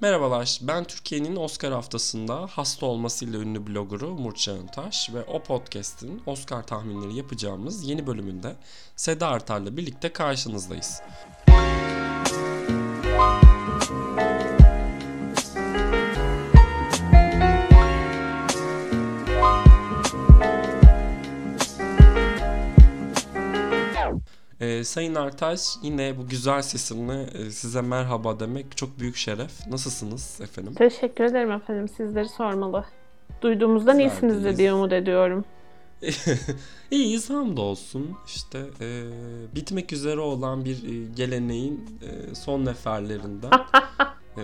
Merhabalar, ben Türkiye'nin Oscar haftasında hasta olmasıyla ünlü bloggeru Umur Çağıntaş ve o podcast'in Oscar tahminleri yapacağımız yeni bölümünde Seda Artar'la birlikte karşınızdayız. Ee, Sayın Artaş yine bu güzel sesimle e, size merhaba demek çok büyük şeref. Nasılsınız efendim? Teşekkür ederim efendim. Sizleri sormalı. Duyduğumuzdan Bizler iyisinizdir diye umut ediyorum. İyiyiz hamdolsun. İşte e, bitmek üzere olan bir e, geleneğin e, son neferlerinden. E,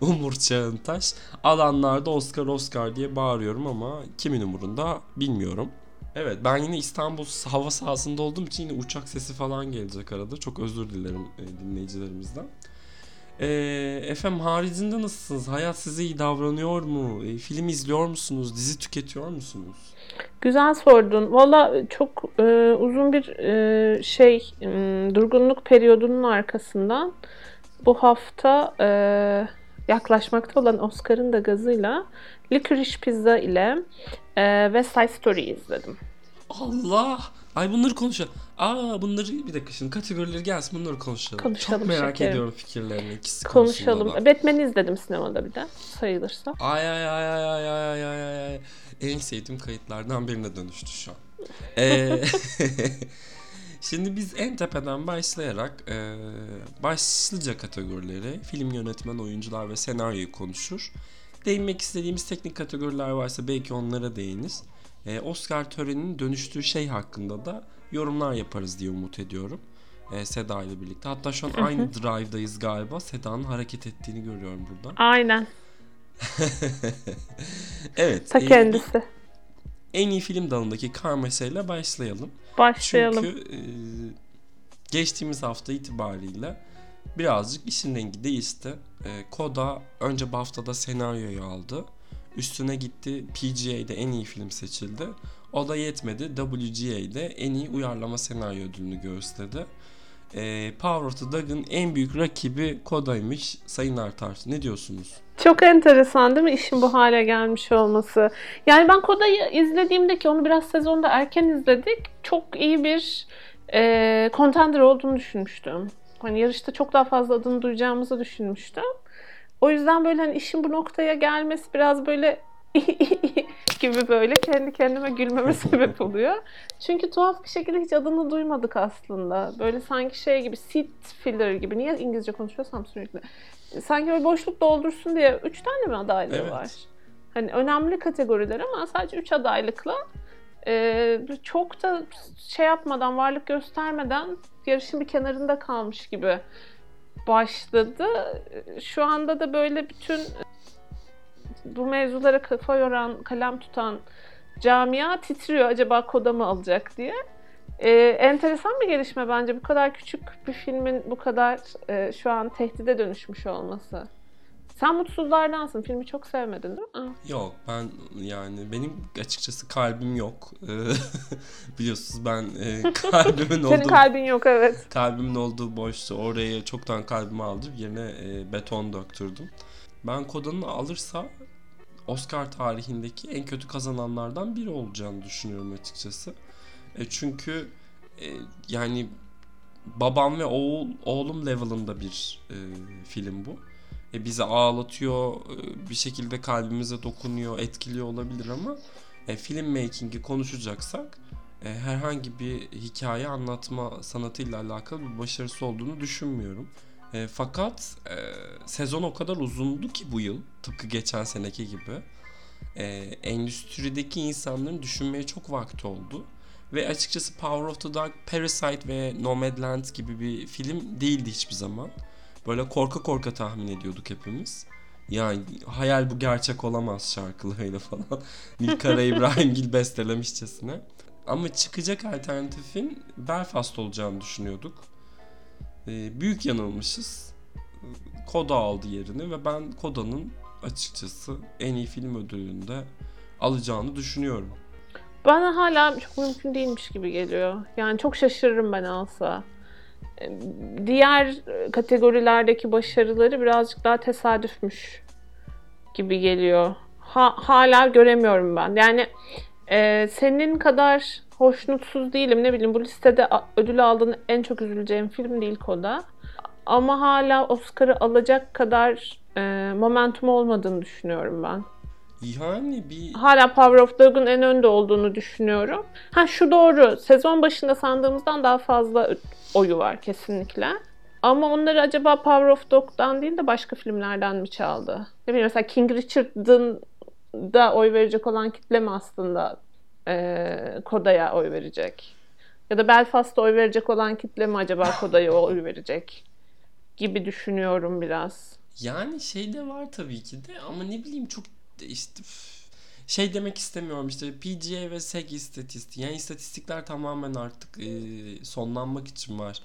Umur Çağıntaş. Alanlarda Oscar Oscar diye bağırıyorum ama kimin umurunda bilmiyorum. Evet ben yine İstanbul hava sahasında olduğum için yine uçak sesi falan gelecek arada. Çok özür dilerim e, dinleyicilerimizden. E, efendim haricinde nasılsınız? Hayat size iyi davranıyor mu? E, film izliyor musunuz? Dizi tüketiyor musunuz? Güzel sordun. Valla çok e, uzun bir e, şey m, durgunluk periyodunun arkasından bu hafta e, yaklaşmakta olan Oscar'ın da gazıyla Licorice Pizza ile e, West Side Story izledim. Allah! Ay bunları konuşalım. Aa bunları bir dakika şimdi kategorileri gelsin bunları konuşalım. Konuşalım Çok merak şekerim. ediyorum fikirlerini ikisi Konuşalım. Batman'i izledim sinemada bir de sayılırsa. Ay ay ay ay ay ay ay ay ay. En sevdiğim kayıtlardan birine dönüştü şu an. Ee, Şimdi biz en tepeden başlayarak e, başlıca kategorileri film yönetmen, oyuncular ve senaryoyu konuşur. Değinmek istediğimiz teknik kategoriler varsa belki onlara değiniriz. E, Oscar töreninin dönüştüğü şey hakkında da yorumlar yaparız diye umut ediyorum. E, Seda ile birlikte. Hatta şu an aynı drive'dayız galiba. Seda'nın hareket ettiğini görüyorum burada. Aynen. evet. Ta e, kendisi. en iyi film dalındaki karmaşayla başlayalım. Başlayalım. Çünkü e, geçtiğimiz hafta itibariyle birazcık işin rengi değişti. E, Koda önce BAFTA'da senaryoyu aldı. Üstüne gitti PGA'de en iyi film seçildi. O da yetmedi. WGA'de en iyi uyarlama senaryo ödülünü gösterdi. E, Power of the Dog'ın en büyük rakibi Koda'ymış. Sayın Artar ne diyorsunuz? Çok enteresan değil mi işin bu hale gelmiş olması? Yani ben Koda'yı izlediğimde ki onu biraz sezonda erken izledik. Çok iyi bir e, contender olduğunu düşünmüştüm. Hani yarışta çok daha fazla adını duyacağımızı düşünmüştüm. O yüzden böyle hani işin bu noktaya gelmesi biraz böyle gibi böyle kendi kendime gülmeme sebep oluyor. Çünkü tuhaf bir şekilde hiç adını duymadık aslında. Böyle sanki şey gibi seat filler gibi. Niye İngilizce konuşuyorsam sürekli. Sanki böyle boşluk doldursun diye 3 tane mi adaylığı Evet. var? Hani önemli kategoriler ama sadece 3 adaylıkla e, çok da şey yapmadan, varlık göstermeden yarışın bir kenarında kalmış gibi başladı. Şu anda da böyle bütün bu mevzulara kafa yoran, kalem tutan camia titriyor acaba koda mı alacak diye. Ee, enteresan bir gelişme bence bu kadar küçük bir filmin bu kadar e, şu an tehdide dönüşmüş olması. Sen mutsuzlardansın. Filmi çok sevmedin değil mi? Yok ben yani benim açıkçası kalbim yok. Biliyorsunuz ben e, kalbimin Senin olduğu kalbin yok evet. kalbimin olduğu boştu. Oraya çoktan kalbimi aldım. Yerine e, beton döktürdüm. Ben Koda'nı alırsa Oscar tarihindeki en kötü kazananlardan biri olacağını düşünüyorum açıkçası. E, çünkü e, yani babam ve oğul oğlum level'ında bir e, film bu. E, bizi ağlatıyor, e, bir şekilde kalbimize dokunuyor, etkiliyor olabilir ama e, film making'i konuşacaksak e, herhangi bir hikaye anlatma sanatıyla alakalı bir başarısı olduğunu düşünmüyorum. E, fakat e, sezon o kadar uzundu ki bu yıl, tıpkı geçen seneki gibi. E, endüstrideki insanların düşünmeye çok vakti oldu. Ve açıkçası Power of the Dog, Parasite ve Nomadland gibi bir film değildi hiçbir zaman. Böyle korka korka tahmin ediyorduk hepimiz. Yani hayal bu gerçek olamaz şarkılarıyla falan. Nilkara İbrahimgil bestelemişçesine. Ama çıkacak alternatifin Belfast olacağını düşünüyorduk. Ee, büyük yanılmışız. Koda aldı yerini ve ben Koda'nın açıkçası en iyi film ödülünde alacağını düşünüyorum. Bana hala çok mümkün değilmiş gibi geliyor. Yani çok şaşırırım ben alsa. Diğer kategorilerdeki başarıları birazcık daha tesadüfmüş gibi geliyor. Ha, hala göremiyorum ben. Yani e, senin kadar hoşnutsuz değilim. Ne bileyim bu listede ödül aldığın en çok üzüleceğim film değil Koda. Ama hala Oscar'ı alacak kadar e, momentum olmadığını düşünüyorum ben. Yani bir... Hala Power of Dog'un en önde olduğunu düşünüyorum. Ha şu doğru. Sezon başında sandığımızdan daha fazla oyu var kesinlikle. Ama onları acaba Power of Dog'dan değil de başka filmlerden mi çaldı? Ne bileyim mesela King Richard'ın da oy verecek olan kitle mi aslında e, Koda'ya oy verecek? Ya da Belfast'ta oy verecek olan kitle mi acaba Koda'ya oy verecek? Gibi düşünüyorum biraz. Yani şey de var tabii ki de ama ne bileyim çok işte şey demek istemiyorum işte PGA ve SEG istatistiği. Yani istatistikler tamamen artık e, sonlanmak için var.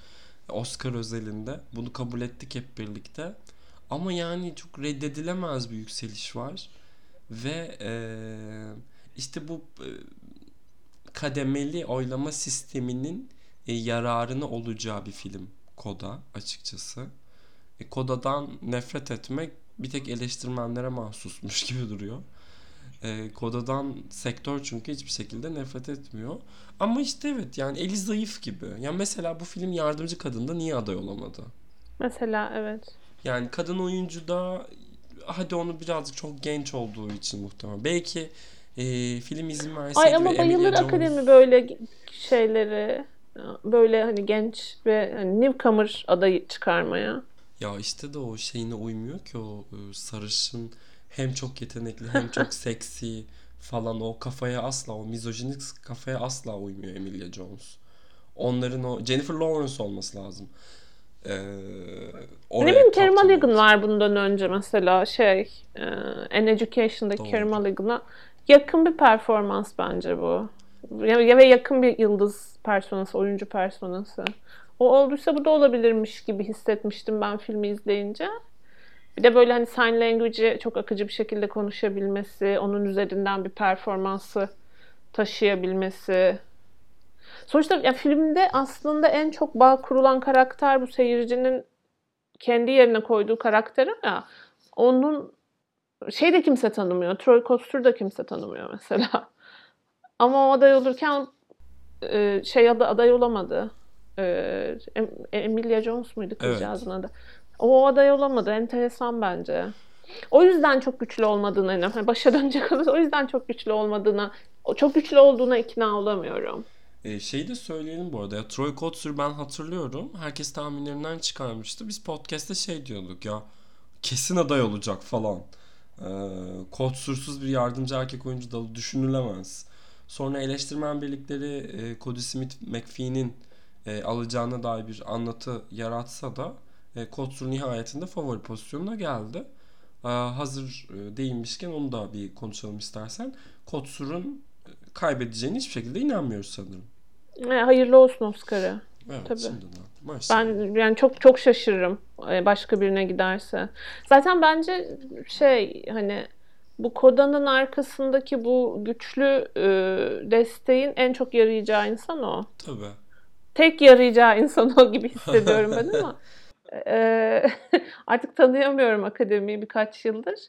Oscar özelinde. Bunu kabul ettik hep birlikte. Ama yani çok reddedilemez bir yükseliş var. Ve e, işte bu e, kademeli oylama sisteminin e, yararını olacağı bir film Koda açıkçası. E, Koda'dan nefret etmek bir tek eleştirmenlere mahsusmuş gibi duruyor. E, Koda'dan sektör çünkü hiçbir şekilde nefret etmiyor. Ama işte evet yani eli zayıf gibi. Yani mesela bu film yardımcı kadında niye aday olamadı? Mesela evet. Yani kadın oyuncu da hadi onu birazcık çok genç olduğu için muhtemelen. Belki e, film izin verseydi Ay ama bayılır Jones... akademi böyle şeyleri. Böyle hani genç ve hani newcomer adayı çıkarmaya. Ya işte de o şeyine uymuyor ki o e, sarışın hem çok yetenekli hem çok seksi falan o kafaya asla o mizojinik kafaya asla uymuyor Emilia Jones. Onların o Jennifer Lawrence olması lazım. Ee, ne bileyim Carey Mulligan var bundan önce mesela şey e, An Education'daki Carey Mulligan'a yakın bir performans bence bu. Ya, ve yakın bir yıldız personası, oyuncu personası. O olduysa bu da olabilirmiş gibi hissetmiştim ben filmi izleyince. Bir de böyle hani sign language'i çok akıcı bir şekilde konuşabilmesi, onun üzerinden bir performansı taşıyabilmesi. Sonuçta ya filmde aslında en çok bağ kurulan karakter bu seyircinin kendi yerine koyduğu karakteri ya. Onun şey de kimse tanımıyor. Troy Koster da kimse tanımıyor mesela. Ama o aday olurken e, şey aday olamadı. E, Emilia Jones muydu kızcağızın evet. adı? O aday olamadı. Enteresan bence. O yüzden çok güçlü olmadığına hani başa dönecek olursa o yüzden çok güçlü olmadığına, çok güçlü olduğuna ikna olamıyorum. E, şeyi de söyleyelim bu arada. Ya, Troy Kotsur ben hatırlıyorum. Herkes tahminlerinden çıkarmıştı. Biz podcast'te şey diyorduk ya kesin aday olacak falan. E, Kotsursuz bir yardımcı erkek oyuncu da düşünülemez. Sonra eleştirmen birlikleri e, Cody Smith McPhee'nin e, alacağına dair bir anlatı yaratsa da e, Kotsur nihayetinde favori pozisyonuna geldi. E, hazır e, değinmişken onu da bir konuşalım istersen. Kotsur'un e, kaybedeceğine hiçbir şekilde inanmıyoruz sanırım. E, hayırlı olsun Oscar'ı. Evet, Tabii. şimdiden. Maşallah. Ben yani çok çok şaşırırım e, başka birine giderse. Zaten bence şey hani bu Koda'nın arkasındaki bu güçlü e, desteğin en çok yarayacağı insan o. Tabii. Tek yarayacağı insan o gibi hissediyorum ben ama e, artık tanıyamıyorum akademiyi birkaç yıldır.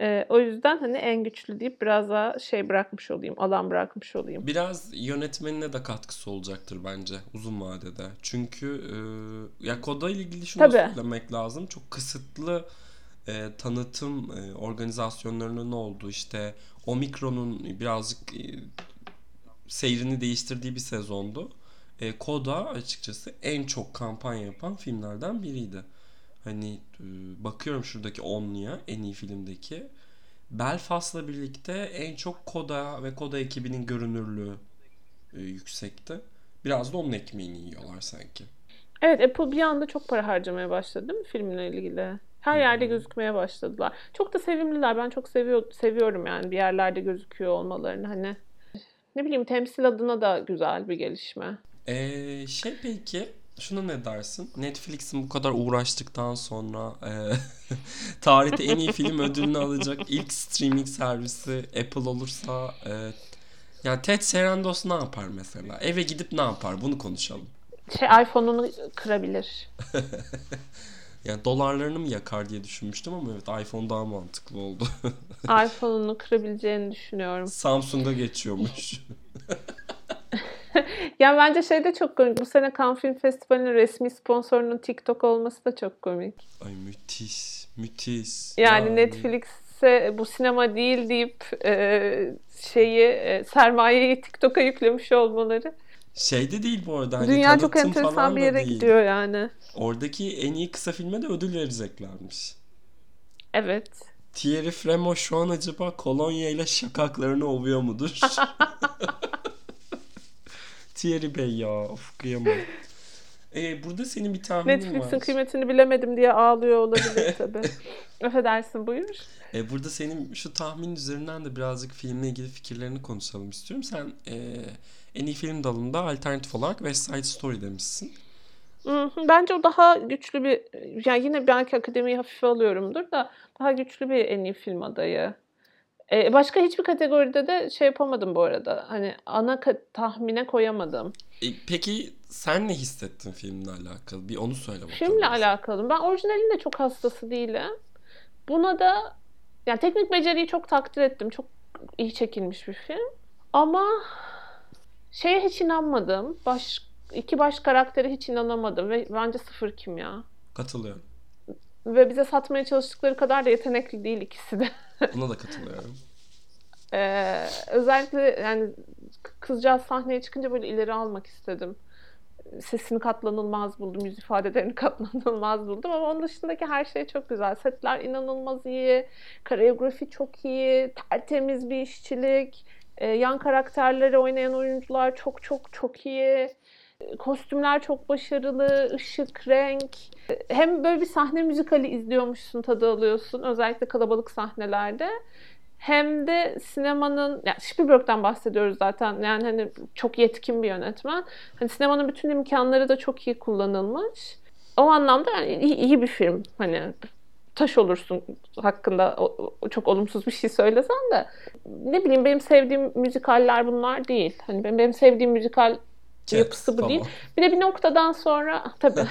E, o yüzden hani en güçlü deyip biraz daha şey bırakmış olayım, alan bırakmış olayım. Biraz yönetmenine de katkısı olacaktır bence uzun vadede. Çünkü e, ya Koda ile ilgili şunu Tabii. söylemek lazım. Çok kısıtlı e, tanıtım e, organizasyonlarının olduğu işte Omikron'un birazcık e, seyrini değiştirdiği bir sezondu. E, Koda açıkçası en çok kampanya yapan filmlerden biriydi. Hani e, bakıyorum şuradaki onluya en iyi filmdeki. Belfast'la birlikte en çok Koda ve Koda ekibinin görünürlüğü e, yüksekti. Biraz da onun ekmeğini yiyorlar sanki. Evet Apple bir anda çok para harcamaya başladı değil mi filmle ilgili? Her yerde gözükmeye başladılar. Çok da sevimliler. Ben çok seviyor, seviyorum yani bir yerlerde gözüküyor olmalarını. Hani ne bileyim temsil adına da güzel bir gelişme. Ee, şey peki şuna ne dersin? Netflix'in bu kadar uğraştıktan sonra e, tarihte en iyi film ödülünü alacak ilk streaming servisi Apple olursa e, yani Ted Sarandos ne yapar mesela? Eve gidip ne yapar? Bunu konuşalım. Şey iPhone'unu kırabilir. Yani dolarlarını mı yakar diye düşünmüştüm ama evet iPhone daha mantıklı oldu. iPhone'unu kırabileceğini düşünüyorum. Samsung'a geçiyormuş. Ya bence şey de çok komik. Bu sene Cannes Film Festivali'nin resmi sponsorunun TikTok olması da çok komik. Ay müthiş, müthiş. Yani Netflix'e bu sinema değil deyip e, şeyi e, sermayeyi TikTok'a yüklemiş olmaları. Şey de değil bu arada. Hani Dünya çok enteresan bir yere değil. gidiyor yani. Oradaki en iyi kısa filme de ödül vereceklermiş. Evet. Thierry Fremont şu an acaba kolonya ile şakaklarını ovuyor mudur? Thierry Bey ya of kıyamam. Ee, burada senin bir tahminin Netflix'in var. kıymetini bilemedim diye ağlıyor olabilir tabii. Affedersin buyur. Ee, burada senin şu tahmin üzerinden de birazcık filmle ilgili fikirlerini konuşalım istiyorum. Sen e, en iyi film dalında alternatif olarak West Side Story demişsin. Bence o daha güçlü bir, yani yine belki akademiyi hafife alıyorumdur da daha güçlü bir en iyi film adayı. Ee, başka hiçbir kategoride de şey yapamadım bu arada. Hani ana tahmine koyamadım. E, peki sen ne hissettin filmle alakalı? Bir onu söyle bakalım. Filmle alakalı. Ben orijinalinde çok hastası değilim. Buna da yani teknik beceriyi çok takdir ettim. Çok iyi çekilmiş bir film. Ama şeye hiç inanmadım. Baş, iki baş karaktere hiç inanamadım ve bence sıfır kimya. Katılıyorum. Ve bize satmaya çalıştıkları kadar da yetenekli değil ikisi de. Buna da katılıyorum. Ee, özellikle yani kızcağız sahneye çıkınca böyle ileri almak istedim. Sesini katlanılmaz buldum, yüz ifadelerini katlanılmaz buldum ama onun dışındaki her şey çok güzel. Setler inanılmaz iyi, koreografi çok iyi, tertemiz bir işçilik, Ee, yan karakterleri oynayan oyuncular çok çok çok iyi. Kostümler çok başarılı, ışık, renk. Hem böyle bir sahne müzikali izliyormuşsun, tadı alıyorsun. Özellikle kalabalık sahnelerde hem de sinemanın ya Spielberg'den bahsediyoruz zaten yani hani çok yetkin bir yönetmen. Hani sinemanın bütün imkanları da çok iyi kullanılmış. O anlamda yani iyi, iyi bir film. Hani taş olursun hakkında çok olumsuz bir şey söylesen de ne bileyim benim sevdiğim müzikaller bunlar değil. Hani benim, benim sevdiğim müzikal Cats yapısı bu falan. değil. Bir de bir noktadan sonra tabii.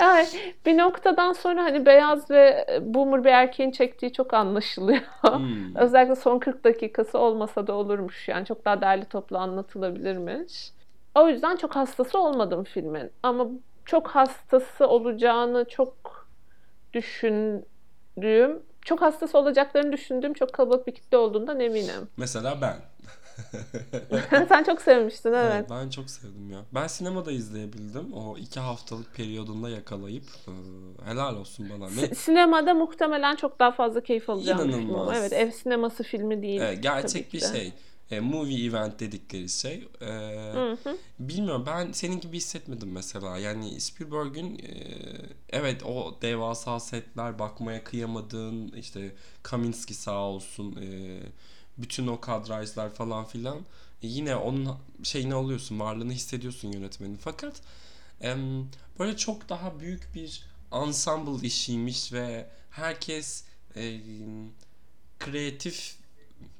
yani bir noktadan sonra hani beyaz ve boomer bir erkeğin çektiği çok anlaşılıyor. Hmm. Özellikle son 40 dakikası olmasa da olurmuş. Yani çok daha derli toplu anlatılabilirmiş. O yüzden çok hastası olmadım filmin. Ama çok hastası olacağını çok düşündüğüm, çok hastası olacaklarını düşündüğüm çok kalabalık bir kitle olduğundan eminim. Mesela ben. Sen çok sevmiştin evet. Evet, ben çok sevdim ya. Ben sinemada izleyebildim. O iki haftalık periyodunda yakalayıp e, helal olsun bana. Ne? Si- Sinemada muhtemelen çok daha fazla keyif alacağım İnanılmaz. evet ev sineması filmi değil. Evet, gerçek bir de. şey. E, movie event dedikleri şey. E, Hı hı. bilmiyorum ben senin gibi hissetmedim mesela. Yani Spielberg'ün e, evet o devasa setler bakmaya kıyamadığın işte Kaminski sağ olsun e, bütün o kadrajlar falan filan e, yine onun şeyini alıyorsun varlığını hissediyorsun yönetmenin fakat böyle çok daha büyük bir ensemble işiymiş ve herkes e, kreatif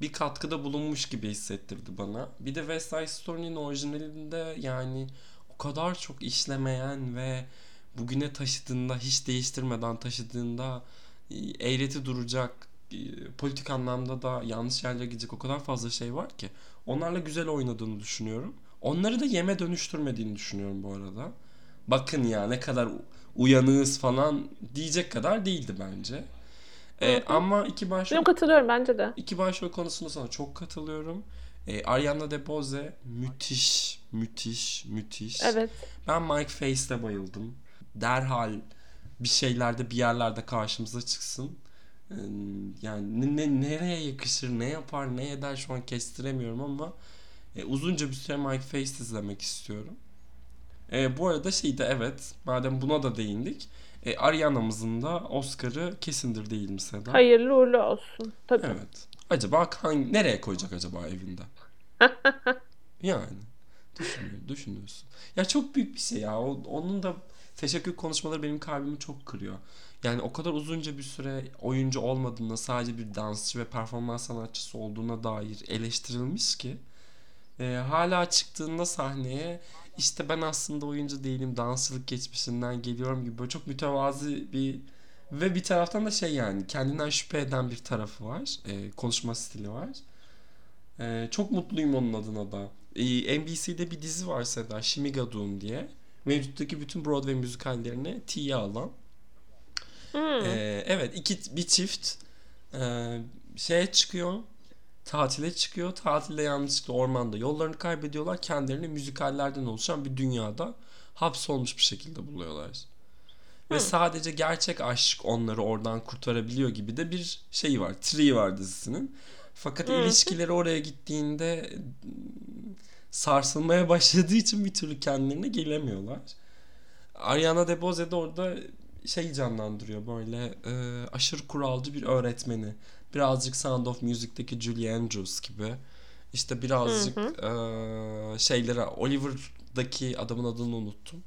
bir katkıda bulunmuş gibi hissettirdi bana. Bir de West Side Story'nin orijinalinde yani o kadar çok işlemeyen ve bugüne taşıdığında hiç değiştirmeden taşıdığında e, eğreti duracak politik anlamda da yanlış yerlere gidecek o kadar fazla şey var ki onlarla güzel oynadığını düşünüyorum. Onları da yeme dönüştürmediğini düşünüyorum bu arada. Bakın ya ne kadar uyanığız falan diyecek kadar değildi bence. E, ama iki başrol katılıyorum bence de. İki başrol konusunda sana çok katılıyorum. E, Ariana DeBose müthiş, müthiş, müthiş. Evet. Ben Mike Face'le bayıldım. Derhal bir şeylerde bir yerlerde karşımıza çıksın. Yani ne, ne- nereye yakışır, ne yapar, ne eder şu an kestiremiyorum ama e, uzunca bir süre Mike Face izlemek istiyorum. E, bu arada şey de evet, madem buna da değindik. E, Ariana'mızın da Oscar'ı kesindir değil mi Seda? Hayırlı uğurlu olsun. Tabii. Evet. Acaba hangi, nereye koyacak acaba evinde? yani. Düşünüyor, düşünüyorsun. Ya çok büyük bir şey ya. Onun da teşekkür konuşmaları benim kalbimi çok kırıyor. Yani o kadar uzunca bir süre oyuncu olmadığına sadece bir dansçı ve performans sanatçısı olduğuna dair eleştirilmiş ki e, hala çıktığında sahneye işte ben aslında oyuncu değilim dansçılık geçmişinden geliyorum gibi böyle çok mütevazi bir ve bir taraftan da şey yani kendinden şüphe eden bir tarafı var. E, konuşma stili var. E, çok mutluyum onun adına da. E, NBC'de bir dizi var Seda Shimigadoon diye. Mevcuttaki bütün Broadway müzikallerini T'ye alan. Hmm. E, evet iki bir çift e, şeye çıkıyor tatile çıkıyor. Tatilde yanlışlıkla ormanda yollarını kaybediyorlar. Kendilerini müzikallerden oluşan bir dünyada hapsolmuş bir şekilde buluyorlar. Ve Hı. sadece gerçek aşk onları oradan kurtarabiliyor gibi de bir şey var. Tree var dizisinin. Fakat Hı. ilişkileri oraya gittiğinde sarsılmaya başladığı için bir türlü kendilerine gelemiyorlar. Ariana DeBose de orada şey canlandırıyor böyle e, aşırı kuralcı bir öğretmeni. Birazcık Sound of Music'teki Julie Andrews gibi. İşte birazcık e, şeylere Oliver'daki adamın adını unuttum.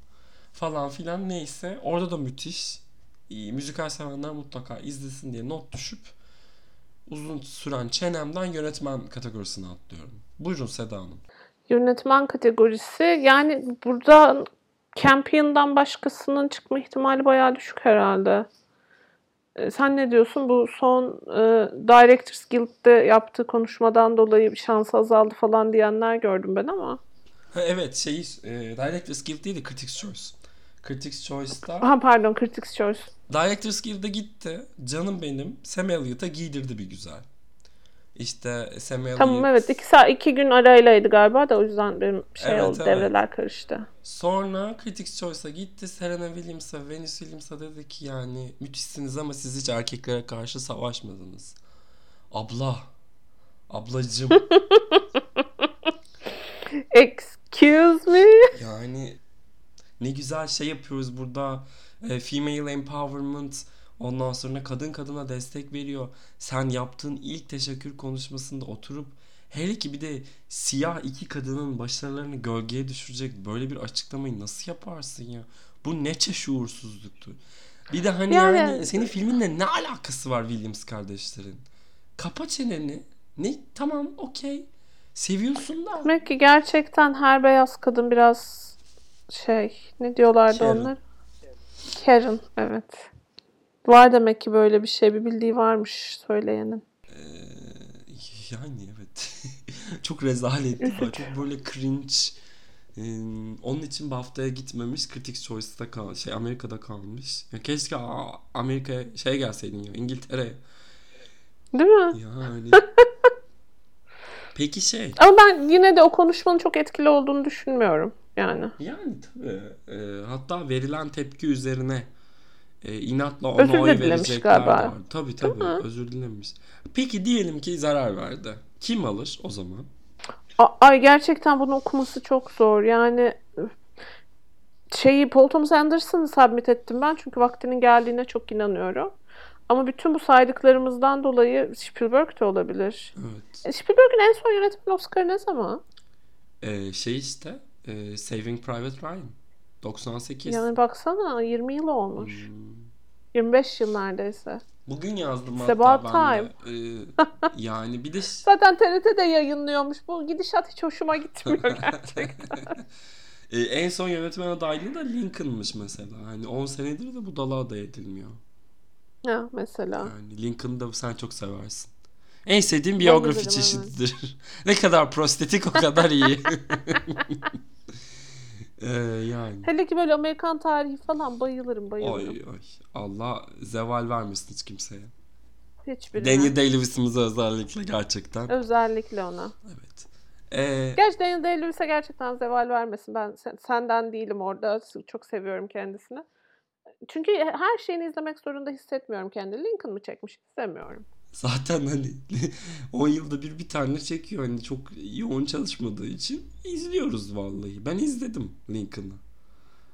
Falan filan neyse. Orada da müthiş. İyi, müzikal sevenler mutlaka izlesin diye not düşüp uzun süren çenemden yönetmen kategorisine atlıyorum. Buyurun Seda Hanım. Yönetmen kategorisi yani burada Campion'dan başkasının çıkma ihtimali bayağı düşük herhalde. E, Sen ne diyorsun? Bu son e, Directors Guild'de yaptığı konuşmadan dolayı şansı azaldı falan diyenler gördüm ben ama. Ha, evet şey e, Directors Guild değil de Critics Choice. Critics Choice'da Ha pardon Critics Choice. Directors Guild'e gitti. Canım benim Sam Elliott'a giydirdi bir güzel. İşte Sam Elliott. Tamam evet iki, saat, iki gün araylaydı galiba da o yüzden benim şey Evet, oldu evet. devreler karıştı. Sonra Critics Choice'a gitti. Serena Williams'a, Venus Williams'a dedi ki yani müthişsiniz ama siz hiç erkeklere karşı savaşmadınız. Abla. Ablacım. Excuse me? yani ne güzel şey yapıyoruz burada. E, female empowerment. Ondan sonra kadın kadına destek veriyor. Sen yaptığın ilk teşekkür konuşmasında oturup hele ki bir de siyah iki kadının başarılarını gölgeye düşürecek böyle bir açıklamayı nasıl yaparsın ya? Bu ne şuursuzluktu. Bir de hani yani, Yani- senin filminle ne alakası var Williams kardeşlerin? Kapa çeneni. Ne tamam okey. Seviyorsun da. Demek ki gerçekten her beyaz kadın biraz şey ne diyorlardı Karen. onlar? Karen evet. Var demek ki böyle bir şey bir bildiği varmış söyleyenin. Ee, yani evet. çok rezaletli var. Çok böyle cringe. Ee, onun için BAFTA'ya gitmemiş. Critics Choice'da kal şey Amerika'da kalmış. Ya keşke Amerika'ya şey gelseydin ya İngiltere'ye. Değil mi? Yani. Peki şey. Ama ben yine de o konuşmanın çok etkili olduğunu düşünmüyorum yani. Yani tabii. Ee, hatta verilen tepki üzerine e, inatla ona Özür oy verecekler galiba. var. Tabii tabii. Özür dilemiş. Peki diyelim ki zarar verdi. Kim alır o zaman? Ay gerçekten bunu okuması çok zor. Yani şeyi Paul Thomas Anderson'ı submit ettim ben çünkü vaktinin geldiğine çok inanıyorum. Ama bütün bu saydıklarımızdan dolayı Spielberg de olabilir. Evet. E, Spielberg'in en son yönetmen Oscar'ı ne zaman? Ee, şey işte e, Saving Private Ryan 98. Yani baksana 20 yıl olmuş. Hmm. 25 yıl neredeyse. Bugün yazdım It's hatta ben de. Ee, yani bir de Zaten TRT'de yayınlıyormuş. Bu gidişat hiç hoşuma gitmiyor gerçekten. Ee, en son yönetmen adaylığı da Lincoln'mış mesela. Hani 10 senedir de bu dala aday edilmiyor. ha, mesela. Yani Lincoln'ı da sen çok seversin. En sevdiğim biyografi çeşididir. ne kadar prostetik o kadar iyi. Ee, yani. Hele ki böyle Amerikan tarihi falan bayılırım bayılırım. Oy oy. Allah zeval vermesin hiç kimseye. Hiçbirine. Daniel Day-Lewis'imize özellikle gerçekten. Özellikle ona. Evet. Ee, Gerçi Daniel Day-Lewis'e gerçekten zeval vermesin. Ben sen- senden değilim orada. Çok seviyorum kendisini. Çünkü her şeyini izlemek zorunda hissetmiyorum kendimi. Lincoln mı çekmiş istemiyorum. Zaten hani 10 yılda bir bir tane çekiyor. Hani çok yoğun çalışmadığı için izliyoruz vallahi. Ben izledim Lincoln'ı.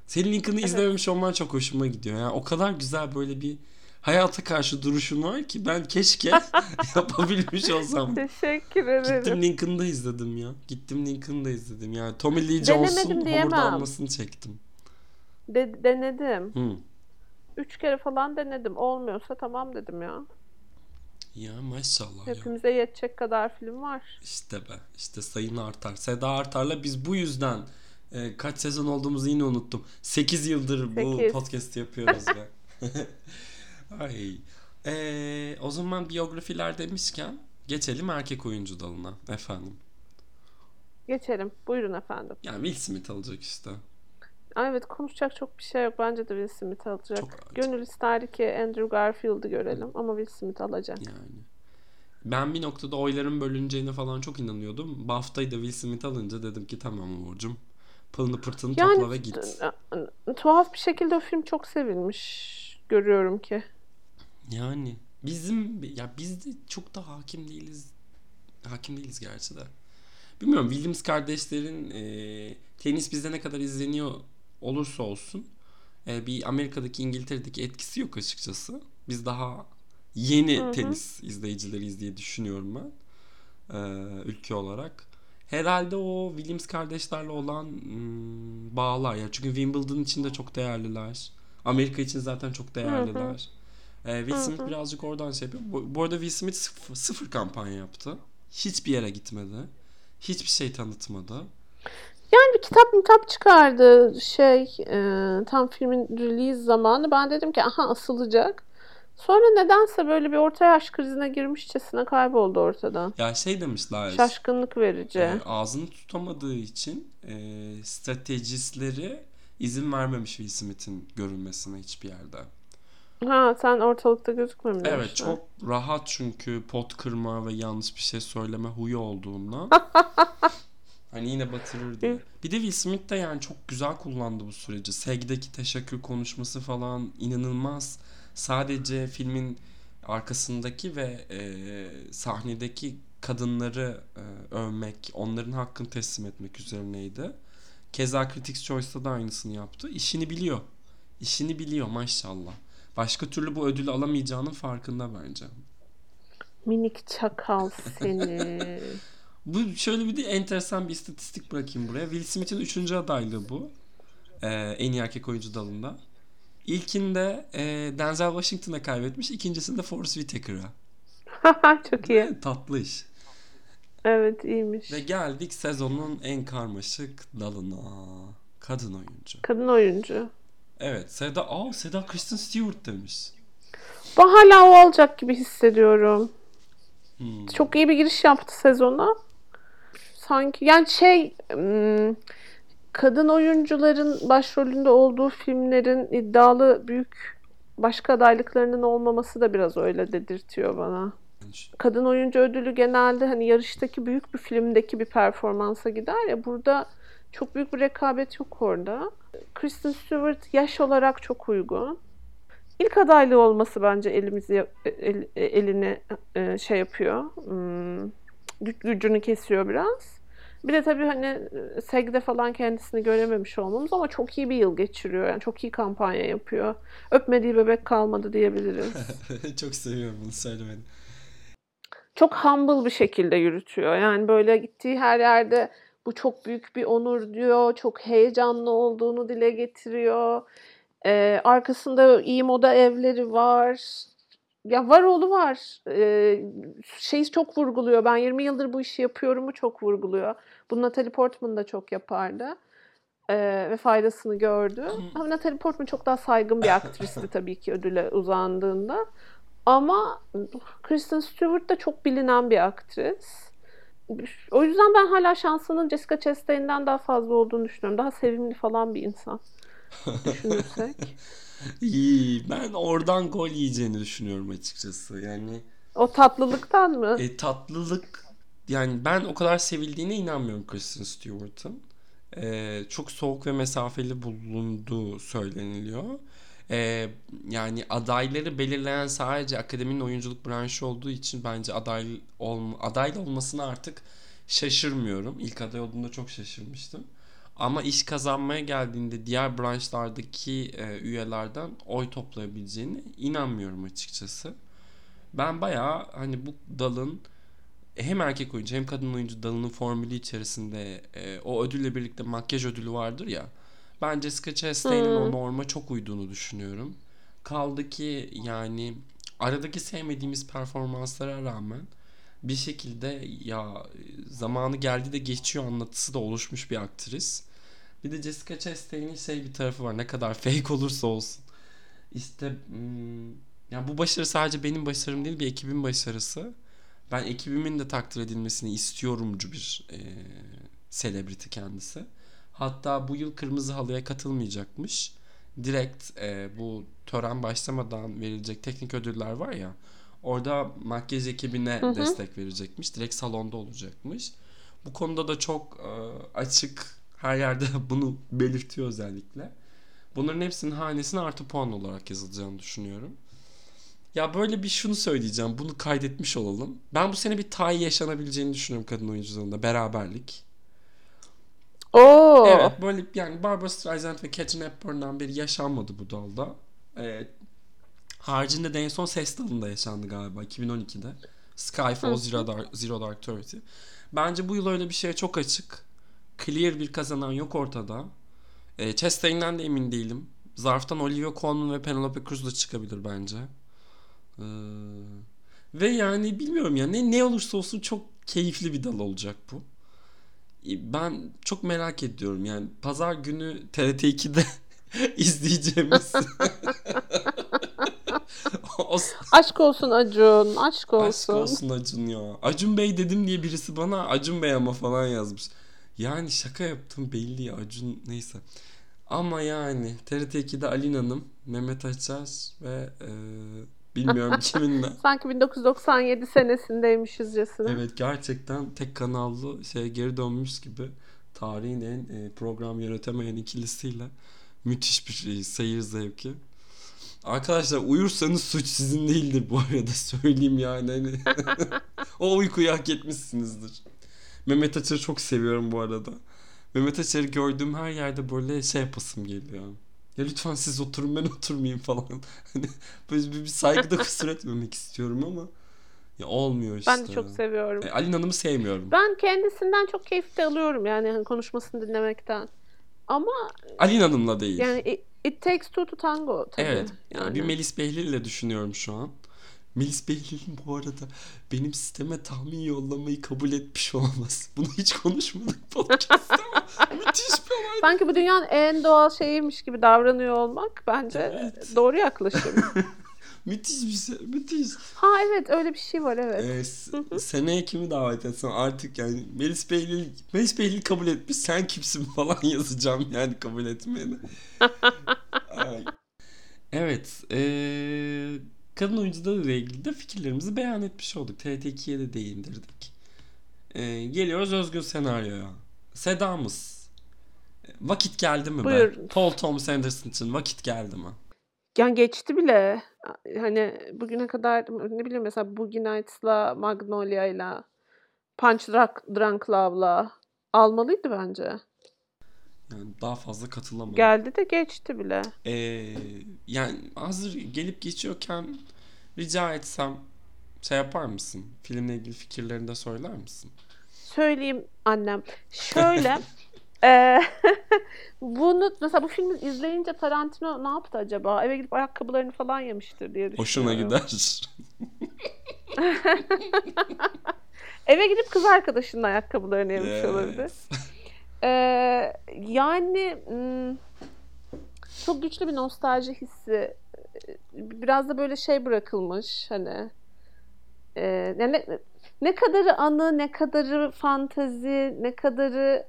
Senin Lincoln'ı izlememiş olman çok hoşuma gidiyor. Yani o kadar güzel böyle bir hayata karşı duruşun var ki ben keşke yapabilmiş olsam. Teşekkür ederim. Gittim Lincoln'da izledim ya. Gittim Lincoln'da izledim. Yani Tommy Lee Jones'un homurdanmasını çektim. De- denedim. Hı. Üç kere falan denedim. Olmuyorsa tamam dedim ya. Ya maşallah ya. Hepimize yetecek kadar film var. İşte be. işte sayın artar. Seda Artar'la biz bu yüzden e, kaç sezon olduğumuzu yine unuttum. 8 yıldır bu Sekiz. podcast yapıyoruz be. Ay. E, o zaman biyografiler demişken geçelim erkek oyuncu dalına efendim. Geçelim. Buyurun efendim. Yani Will Smith alacak işte. Evet konuşacak çok bir şey yok. Bence de Will Smith alacak. Çok- Gönül isterdi ki Andrew Garfield'ı görelim ama Will Smith alacak. Yani. Ben bir noktada oyların bölüneceğine falan çok inanıyordum. BAFTA'yı da Will Smith alınca dedim ki tamam Uğur'cum. Pılını pırtını topla ve git. t- tuhaf bir şekilde o film çok sevilmiş. Görüyorum ki. Yani bizim ya biz de çok da hakim değiliz. Hakim değiliz gerçi de. Bilmiyorum Williams kardeşlerin e, tenis bizde ne kadar izleniyor olursa olsun e, bir Amerika'daki İngiltere'deki etkisi yok açıkçası. Biz daha yeni Hı hı. tenis izleyicileriyiz diye düşünüyorum ben e, ülke olarak. Herhalde o Williams kardeşlerle olan hmm, bağlar ya çünkü Wimbledon için de çok değerliler. Amerika için zaten çok değerliler. Ee, Will Hı Smith hı. birazcık oradan şey yapıyor. Bu, bu arada Will Smith sıfır, sıfır kampanya yaptı. Hiçbir yere gitmedi. Hiçbir şey tanıtmadı. Yani bir kitap kitap çıkardı şey e, tam filmin release zamanı. Ben dedim ki aha asılacak. Sonra nedense böyle bir orta yaş krizine girmişçesine kayboldu ortadan. Ya şey demişler. Şaşkınlık verici. e, ağzını tutamadığı için e, stratejistleri izin vermemiş Will Smith'in görünmesine hiçbir yerde. Ha sen ortalıkta gözükmemiş. Evet çok rahat çünkü pot kırma ve yanlış bir şey söyleme huyu olduğundan. hani yine batırır diye. Bir de Will Smith de yani çok güzel kullandı bu süreci. Seg'deki teşekkür konuşması falan inanılmaz. Sadece filmin arkasındaki ve e, sahnedeki kadınları e, övmek, onların hakkını teslim etmek üzerineydi. Keza Critics' Choice'da da aynısını yaptı. İşini biliyor. İşini biliyor maşallah. Başka türlü bu ödülü alamayacağının farkında bence. Minik çakal seni. Bu şöyle bir de enteresan bir istatistik bırakayım buraya. Will Smith'in üçüncü adaylığı bu. Ee, en iyi erkek oyuncu dalında. İlkinde e, Denzel Washington'a kaybetmiş. ikincisinde Forrest Whitaker'a. çok iyi. Tatlı iş. Evet iyiymiş. Ve geldik sezonun en karmaşık dalına. Kadın oyuncu. Kadın oyuncu. Evet Seda, aa Seda Kristen Stewart demiş. Ben hala o olacak gibi hissediyorum. Hmm. Çok iyi bir giriş yaptı sezona. Sanki yani şey kadın oyuncuların başrolünde olduğu filmlerin iddialı büyük başka adaylıklarının olmaması da biraz öyle dedirtiyor bana. Kadın oyuncu ödülü genelde hani yarıştaki büyük bir filmdeki bir performansa gider ya burada çok büyük bir rekabet yok orada. Kristen Stewart yaş olarak çok uygun. İlk adaylığı olması bence elimizi el- elini e, şey yapıyor. Gücünü kesiyor biraz. Bir de tabii hani e, SEG'de falan kendisini görememiş olmamız ama çok iyi bir yıl geçiriyor. Yani çok iyi kampanya yapıyor. Öpmediği bebek kalmadı diyebiliriz. Çok seviyorum bunu söylemeni. çok humble bir şekilde yürütüyor. Yani böyle gittiği her yerde bu çok büyük bir onur diyor. Çok heyecanlı olduğunu dile getiriyor. Ee, arkasında iyi moda evleri var. Ya var oğlu var. Ee, şeyi çok vurguluyor. Ben 20 yıldır bu işi yapıyorumu çok vurguluyor. Bunu Natalie Portman da çok yapardı. Ee, ve faydasını gördü. Ama Natalie Portman çok daha saygın bir aktristi tabii ki ödüle uzandığında. Ama Kristen Stewart da çok bilinen bir aktris. O yüzden ben hala şansının Jessica Chastain'den daha fazla olduğunu düşünüyorum. Daha sevimli falan bir insan düşünürsek. İyi, ben oradan gol yiyeceğini düşünüyorum açıkçası. Yani O tatlılıktan mı? e, tatlılık yani ben o kadar sevildiğine inanmıyorum Kristen Stewart'ın. E, çok soğuk ve mesafeli bulunduğu söyleniliyor. E, yani adayları belirleyen sadece akademinin oyunculuk branşı olduğu için bence aday olma, aday olmasına artık şaşırmıyorum. İlk aday olduğunda çok şaşırmıştım. Ama iş kazanmaya geldiğinde diğer branşlardaki e, üyelerden oy toplayabileceğine inanmıyorum açıkçası. Ben bayağı hani bu dalın hem erkek oyuncu hem kadın oyuncu dalının formülü içerisinde e, o ödülle birlikte makyaj ödülü vardır ya. Ben Jessica Chastain'in o Hmm. norma çok uyduğunu düşünüyorum. Kaldı ki yani aradaki sevmediğimiz performanslara rağmen bir şekilde ya zamanı geldi de geçiyor anlatısı da oluşmuş bir aktris. Bir de Jessica Chastain'in şey bir tarafı var. Ne kadar fake olursa olsun. İşte hmm, ya bu başarı sadece benim başarım değil bir ekibin başarısı. Ben ekibimin de takdir edilmesini istiyorumcu bir e, celebrity kendisi. Hatta bu yıl Kırmızı Halı'ya katılmayacakmış. Direkt e, bu tören başlamadan verilecek teknik ödüller var ya. Orada makyaj ekibine Hı hı. destek verecekmiş. Direkt salonda olacakmış. Bu konuda da çok e, açık her yerde bunu belirtiyor özellikle. Bunların hepsinin hanesine artı puan olarak yazılacağını düşünüyorum. Ya böyle bir şunu söyleyeceğim. Bunu kaydetmiş olalım. Ben bu sene bir tie yaşanabileceğini düşünüyorum kadın oyuncularında. Beraberlik. Oo. Evet böyle yani Barbara Streisand ve Catherine Hepburn'dan beri yaşanmadı bu dalda. Evet. Haricinde de en son Ses Dalı'nda yaşandı galiba 2012'de. Skyfall Zero Dark, Zero Dark Thirty. Bence bu yıl öyle bir şeye çok açık. Clear bir kazanan yok ortada. E, Chastain'den de emin değilim. Zarftan Olivia Colman ve Penelope Cruz da çıkabilir bence. Ee, ve yani bilmiyorum ya ne, ne olursa olsun çok keyifli bir dal olacak bu. Ben çok merak ediyorum yani pazar günü TRT 2'de izleyeceğimiz Aşk olsun Acun. Aşk olsun. aşk olsun Acun ya. Acun Bey dedim diye birisi bana Acun Bey ama falan yazmış. Yani şaka yaptım belli ya Acun neyse. Ama yani TRT 2'de Alin Hanım, Mehmet Açar ve e, bilmiyorum kiminle. Sanki 1997 senesindeymişizcesine. Evet gerçekten tek kanallı şey geri dönmüş gibi tarihin en e, program yönetemeyen ikilisiyle müthiş bir e, seyir zevki. Arkadaşlar uyursanız suç sizin değildir bu arada söyleyeyim yani. Hani o uykuyu hak etmişsinizdir. Mehmet Açar'ı çok seviyorum bu arada. Mehmet Açar'ı gördüğüm her yerde böyle şey yapasım geliyor. Ya lütfen siz oturun ben oturmayayım falan. Hani böyle bir, bir saygıda kusur etmemek istiyorum ama ya olmuyor işte. Ben de çok seviyorum. E, Alin Hanım'ı sevmiyorum. Ben kendisinden çok keyif de alıyorum yani hani konuşmasını dinlemekten. Ama Alin Hanım'la değil. yani it, it takes two to tango tabii. evet. Yani. Bir Melis Behlil ile düşünüyorum şu an. Melis Behlil'in bu arada benim sisteme tahmin yollamayı kabul etmiş olması. Bunu hiç konuşmadık podcast'ta müthiş bir olay. Sanki bu dünyanın en doğal şeyiymiş gibi davranıyor olmak bence Evet. doğru yaklaşım. Müthiş bir şey. Müthiş. ha evet öyle bir şey var evet. Ee, seneye kimi davet etsem artık yani Melis Behlil, Melis Behlil kabul etmiş sen kimsin falan yazacağım yani kabul etmeyene. Evet. eee kadın oyuncularıyla ilgili de fikirlerimizi beyan etmiş olduk. TRT2'ye de değindirdik. Eee, geliyoruz özgün senaryoya. Sedamız. Vakit geldi mi be? Buyurun. Paul Thomas Anderson için vakit geldi mi? Yani geçti bile. Hani bugüne kadar ne bileyim mesela Boogie Nights'la Magnolia'yla Punch Drunk, Drunk Love'la almalıydı bence. Yani daha fazla katılamadım. Geldi de geçti bile. Ee, yani hazır gelip geçiyorken rica etsem şey yapar mısın? Filmle ilgili fikirlerini de söyler misin? Söyleyeyim annem. Şöyle eee, bunu mesela bu filmi izleyince Tarantino ne yaptı acaba? Eve gidip ayakkabılarını falan yemiştir diye Hoşuna düşünüyorum. gider. Eve gidip kız arkadaşının ayakkabılarını yemiş olabilir. Ee, yani hmm, çok güçlü bir nostalji hissi. Biraz da böyle şey bırakılmış hani. Ne, ne, ne kadarı anı, ne kadarı fantezi, ne kadarı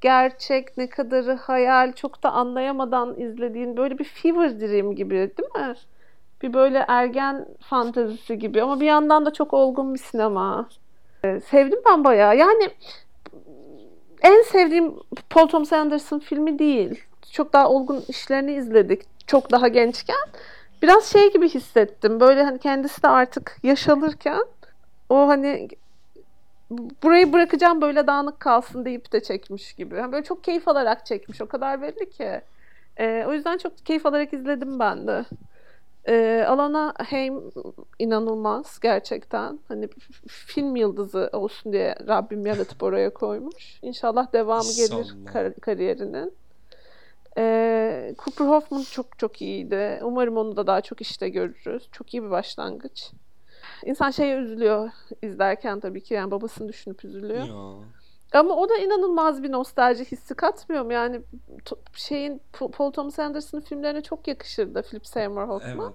gerçek, ne kadarı hayal çok da anlayamadan izlediğin böyle bir fever dream gibi değil mi? Bir böyle ergen fantezisi gibi ama bir yandan da çok olgun bir sinema. Ee, sevdim ben bayağı. Yani en sevdiğim Paul Thomas Anderson filmi değil. Çok daha olgun işlerini izledik. Çok daha gençken. Biraz şey gibi hissettim. Böyle hani kendisi de artık yaşalırken o hani burayı bırakacağım böyle dağınık kalsın deyip de çekmiş gibi. Yani böyle çok keyif alarak çekmiş. O kadar belli ki. Ee, o yüzden çok keyif alarak izledim ben de. Ee, Alana Haim inanılmaz gerçekten. Hani film yıldızı olsun diye Rabbim yaratıp oraya koymuş. İnşallah devamı gelir kar- kariyerinin. Ee, Cooper Hoffman çok çok iyiydi. Umarım onu da daha çok işte görürüz. Çok iyi bir başlangıç. İnsan şeye üzülüyor izlerken tabii ki yani babasını düşünüp üzülüyor. Ya. Ama o da inanılmaz bir nostalji hissi katmıyor mu? Yani şeyin Pa- Paul Thomas Anderson'ın filmlerine çok yakışırdı Philip Seymour Hoffman.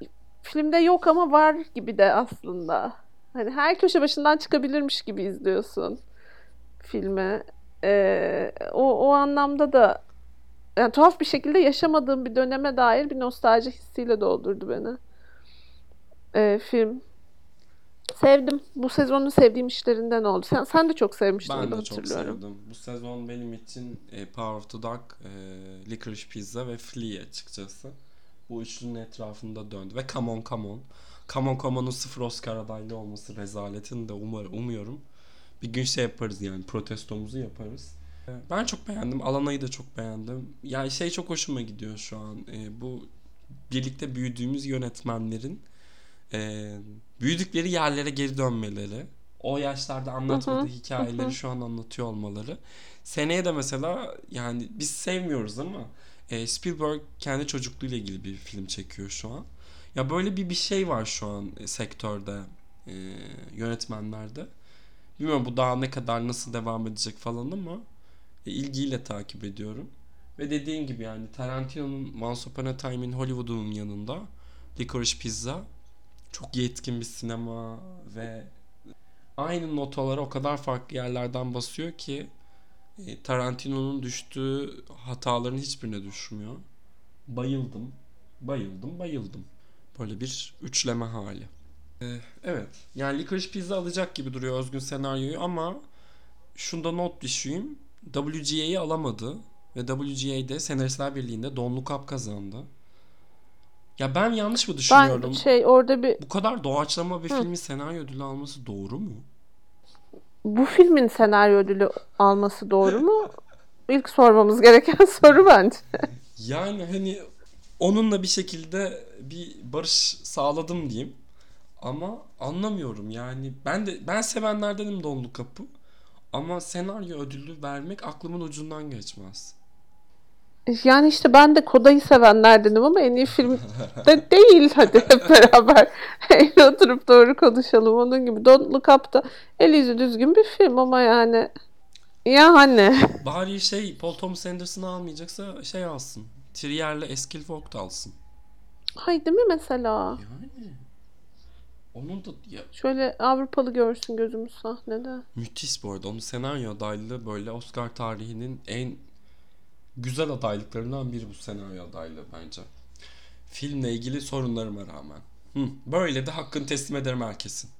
Evet. Filmde yok ama var gibi de aslında. Hani her köşe başından çıkabilirmiş gibi izliyorsun filmi. Ee, o, o anlamda da yani tuhaf bir şekilde yaşamadığım bir döneme dair bir nostalji hissiyle doldurdu beni. Ee, film. Sevdim. Bu sezonun sevdiğim işlerinden oldu. Sen, sen de çok sevmiştin Ben de çok hatırlıyorum. sevdim. Bu sezon benim için e, Power of the Dog, e, Licorice Pizza ve Flea açıkçası. Bu üçlünün etrafında döndü. Ve Come On Come On. Come On Come On'un sıfır Oscar adaylı olması rezaletin de umar, umuyorum. Bir gün şey yaparız yani protestomuzu yaparız. E, Ben çok beğendim. Alana'yı da çok beğendim. Yani şey çok hoşuma gidiyor şu an. E, bu birlikte büyüdüğümüz yönetmenlerin e, büyüdükleri yerlere geri dönmeleri. O yaşlarda anlatmadığı Hı hı, hikayeleri hı hı. şu an anlatıyor olmaları. Seneye de mesela yani biz sevmiyoruz ama e, Spielberg kendi çocukluğuyla ilgili bir film çekiyor şu an. Ya böyle bir bir şey var şu an e, sektörde, e, yönetmenlerde. Bilmiyorum bu daha ne kadar nasıl devam edecek falan ama e, ilgiyle takip ediyorum. Ve dediğin gibi yani Tarantino'nun Once Upon a Time in Hollywood'un yanında Licorice Pizza çok yetkin bir sinema ve aynı notalara o kadar farklı yerlerden basıyor ki e, Tarantino'nun düştüğü hataların hiçbirine düşmüyor. Bayıldım, bayıldım, bayıldım. Böyle bir üçleme hali. E, evet, yani Licorice Pizza alacak gibi duruyor özgün senaryoyu ama şunda not düşeyim. WGA'yı alamadı ve WGA'de Senaristler Birliği'nde Don't Look Up kazandı. Ya ben yanlış mı düşünüyorum? Ben şey orada bir Bu kadar doğaçlama bir Hı. filmin senaryo ödülü alması doğru mu? bu filmin senaryo ödülü alması doğru mu? İlk sormamız gereken soru bence. Yani hani onunla bir şekilde bir barış sağladım diyeyim. Ama anlamıyorum yani. Ben de ben sevenlerdenim Donlu Kapı. Ama senaryo ödülü vermek aklımın ucundan geçmez. Yani işte ben de Koda'yı sevenlerdenim ama en iyi film de değil. Hadi hep beraber eğri oturup doğru konuşalım. Onun gibi Don't Look Up da el yüzü düzgün bir film ama yani yani Bari şey Paul Thomas Anderson'ı almayacaksa şey alsın. Trier'le Eskil Vogt alsın. hay değil mi mesela? Yani onun da ya, Şöyle Avrupalı görsün gözümüz sahnede. müthiş bu arada. Onun senaryo adaylığı böyle Oscar tarihinin en güzel adaylıklarından biri bu senaryo adaylığı bence. Filmle ilgili sorunlarıma rağmen. Hı, böyle de hakkını teslim ederim herkesin.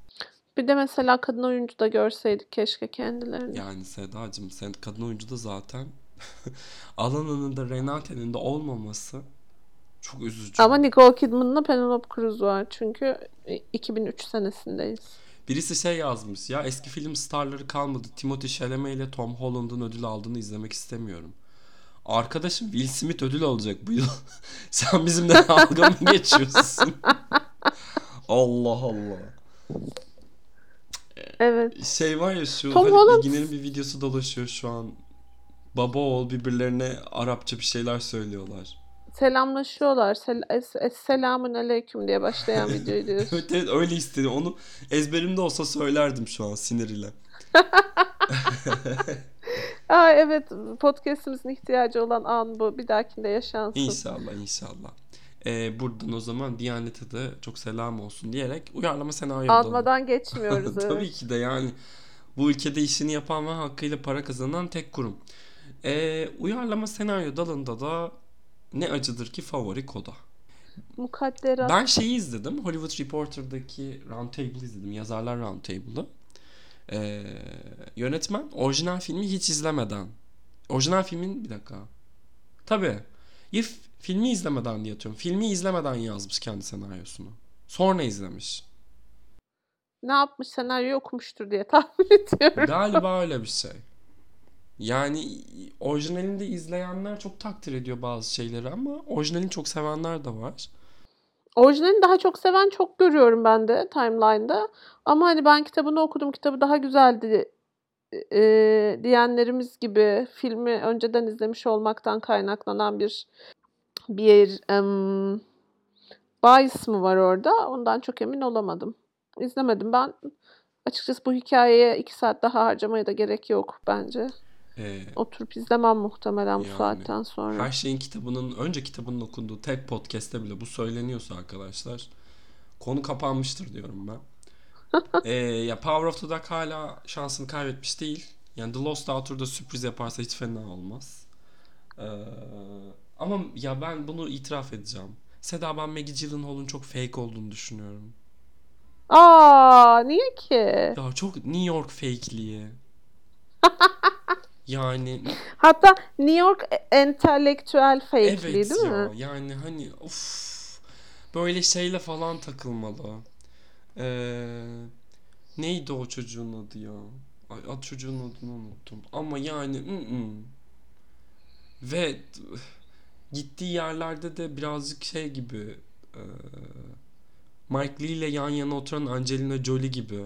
Bir de mesela kadın oyuncu da görseydik keşke kendilerini. Yani Sedacığım sen kadın oyuncu da zaten Alana'nın da Renate'nin de olmaması çok üzücü. Ama Nicole Kidman'la Penelope Cruz var çünkü 2003 senesindeyiz. Birisi şey yazmış ya eski film starları kalmadı. Timothy Chalamet ile Tom Holland'ın ödül aldığını izlemek istemiyorum. Arkadaşım Will Smith ödül alacak bu yıl. Sen bizimle dalga mı geçiyorsun? Allah Allah. Evet. Şey var ya şu Tom Haluk Holland- Bilginer'in bir videosu dolaşıyor şu an. Baba oğul birbirlerine Arapça bir şeyler söylüyorlar. Selamlaşıyorlar. Sel es- es- selamun aleyküm diye başlayan videoyu diyorsun. Evet evet öyle istedim. Onu ezberimde olsa söylerdim şu an siniriyle. Aa evet podcastimizin ihtiyacı olan an bu. Bir dahakinde yaşansın. İnşallah inşallah. Ee, buradan o zaman Diyanet'e de çok selam olsun diyerek uyarlama senaryo. Almadan geçmiyoruz. evet. Tabii ki de yani bu ülkede işini yapan ve hakkıyla para kazanan tek kurum. Ee, uyarlama senaryo dalında da ne acıdır ki favori koda. Mukadderat. Ben şeyi izledim. Hollywood Reporter'daki Roundtable izledim. Yazarlar Roundtable'ı. Ee, yönetmen orijinal filmi hiç izlemeden. Orijinal filmin bir dakika. Tabii. Ya filmi izlemeden diye atıyorum. Filmi izlemeden yazmış kendi senaryosunu. Sonra izlemiş. Ne yapmış senaryoyu okumuştur diye tahmin ediyorum. Galiba öyle bir şey. Yani orijinalinde izleyenler çok takdir ediyor bazı şeyleri ama orijinalini çok sevenler de var. Orijinalini daha çok seven çok görüyorum ben de timeline'da. Ama hani ben kitabını okudum, kitabı daha güzeldi e, diyenlerimiz gibi filmi önceden izlemiş olmaktan kaynaklanan bir bir em, bias mı var orada? Ondan çok emin olamadım. İzlemedim. Ben açıkçası bu hikayeye iki saat daha harcamaya da gerek yok bence. Ee, Oturup izlemem muhtemelen bu Yani saatten sonra. her şeyin kitabının önce kitabının okunduğu tek podcast'te bile bu söyleniyorsa arkadaşlar konu kapanmıştır diyorum ben. Ee, ya Power of the Dog hala şansını kaybetmiş değil. Yani The Lost Daughter'da sürpriz yaparsa hiç fena olmaz. Ee, ama ya ben bunu itiraf edeceğim. Seda ben Maggie Gyllenhaal'ın çok fake olduğunu düşünüyorum. Aa, niye ki? Ya çok New York fake'liği. Yani Hatta New York entelektüel fake'li evet değil ya mi? yani hani of böyle şeyle falan takılmalı. Ee, neydi o çocuğun adı ya? Ay, ad çocuğun adını unuttum. Ama yani ı-ı. ve gittiği yerlerde de birazcık şey gibi e, Mike Lee ile yan yana oturan Angelina Jolie gibi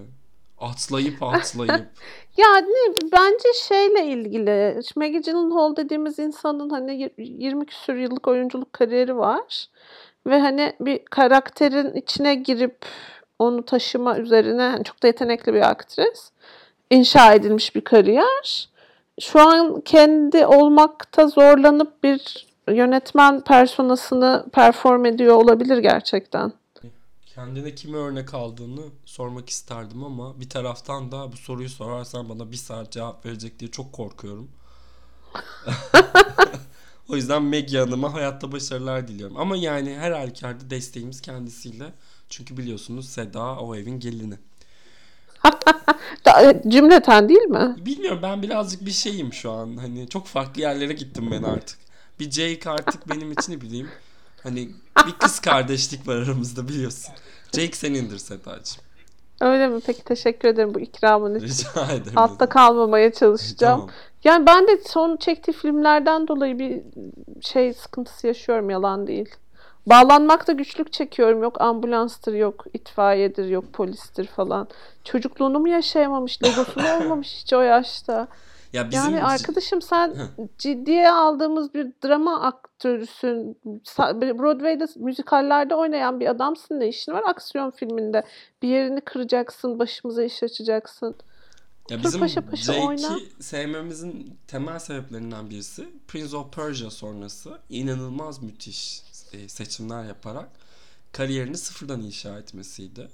atlayıp atlayıp Yani bence şeyle ilgili. Maggie Gyllenhaal dediğimiz insanın hani yir- 20 küsur yıllık oyunculuk kariyeri var. Ve hani bir karakterin içine girip onu taşıma üzerine hani çok da yetenekli bir aktris. İnşa edilmiş bir kariyer. Şu an kendi olmakta zorlanıp bir yönetmen personasını perform ediyor olabilir gerçekten. Kendine kime örnek aldığını sormak isterdim ama bir taraftan da bu soruyu sorarsan bana bir saat cevap verecek diye çok korkuyorum. o yüzden Maggie Hanım'a hayatta başarılar diliyorum. Ama yani her halükarda desteğimiz kendisiyle. Çünkü biliyorsunuz Seda o evin gelini. E, Cümleten değil mi? Bilmiyorum ben birazcık bir şeyim şu an. Hani çok farklı yerlere gittim ben artık. Bir Jake artık benim için ne bileyim. Hani bir kız kardeşlik var aramızda biliyorsun. Jake senindir Sedacığım. Öyle mi? Peki teşekkür ederim bu ikramın için. Rica ederim. Altta kalmamaya çalışacağım. Tamam. Yani ben de son çektiği filmlerden dolayı bir şey sıkıntısı yaşıyorum yalan değil. Bağlanmakta güçlük çekiyorum. Yok ambulanstır, yok itfaiyedir, yok polistir falan. Çocukluğunu mu yaşayamamış, legosunu olmamış hiç o yaşta. Ya bizim Yani arkadaşım sen ciddiye aldığımız bir drama aktörüsün. Broadway'de müzikallerde oynayan bir adamsın. Ne işin var aksiyon filminde? Bir yerini kıracaksın, başımıza iş açacaksın. ya Dur bizim paşa paşa oyna. Jake'i sevmemizin temel sebeplerinden birisi Prince of Persia sonrası inanılmaz müthiş e, seçimler yaparak kariyerini sıfırdan inşa etmesiydi.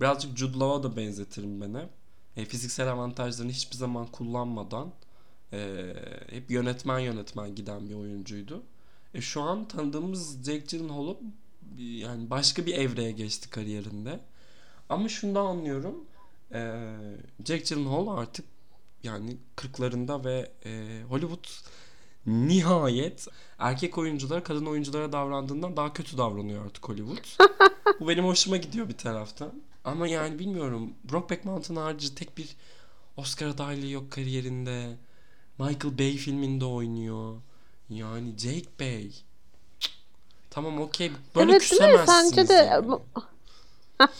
Birazcık Jude Law'a da benzetirim ben hep. E, fiziksel avantajlarını hiçbir zaman kullanmadan e, hep yönetmen yönetmen giden bir oyuncuydu. E, şu an tanıdığımız Jake Gyllenhaal'ı yani başka bir evreye geçti kariyerinde. Ama şunu da anlıyorum. E, Jake Gyllenhaal artık yani 40'larında ve e, Hollywood nihayet erkek oyunculara kadın oyunculara davrandığından daha kötü davranıyor artık Hollywood. Bu benim hoşuma gidiyor bir taraftan. Ama yani bilmiyorum. Brokeback Mountain harici tek bir Oscar adaylığı yok kariyerinde. Michael Bay filminde oynuyor. Yani Jake Bay. Cık. Tamam okey. Böyle Evet, küsemezsiniz Sence de- yani.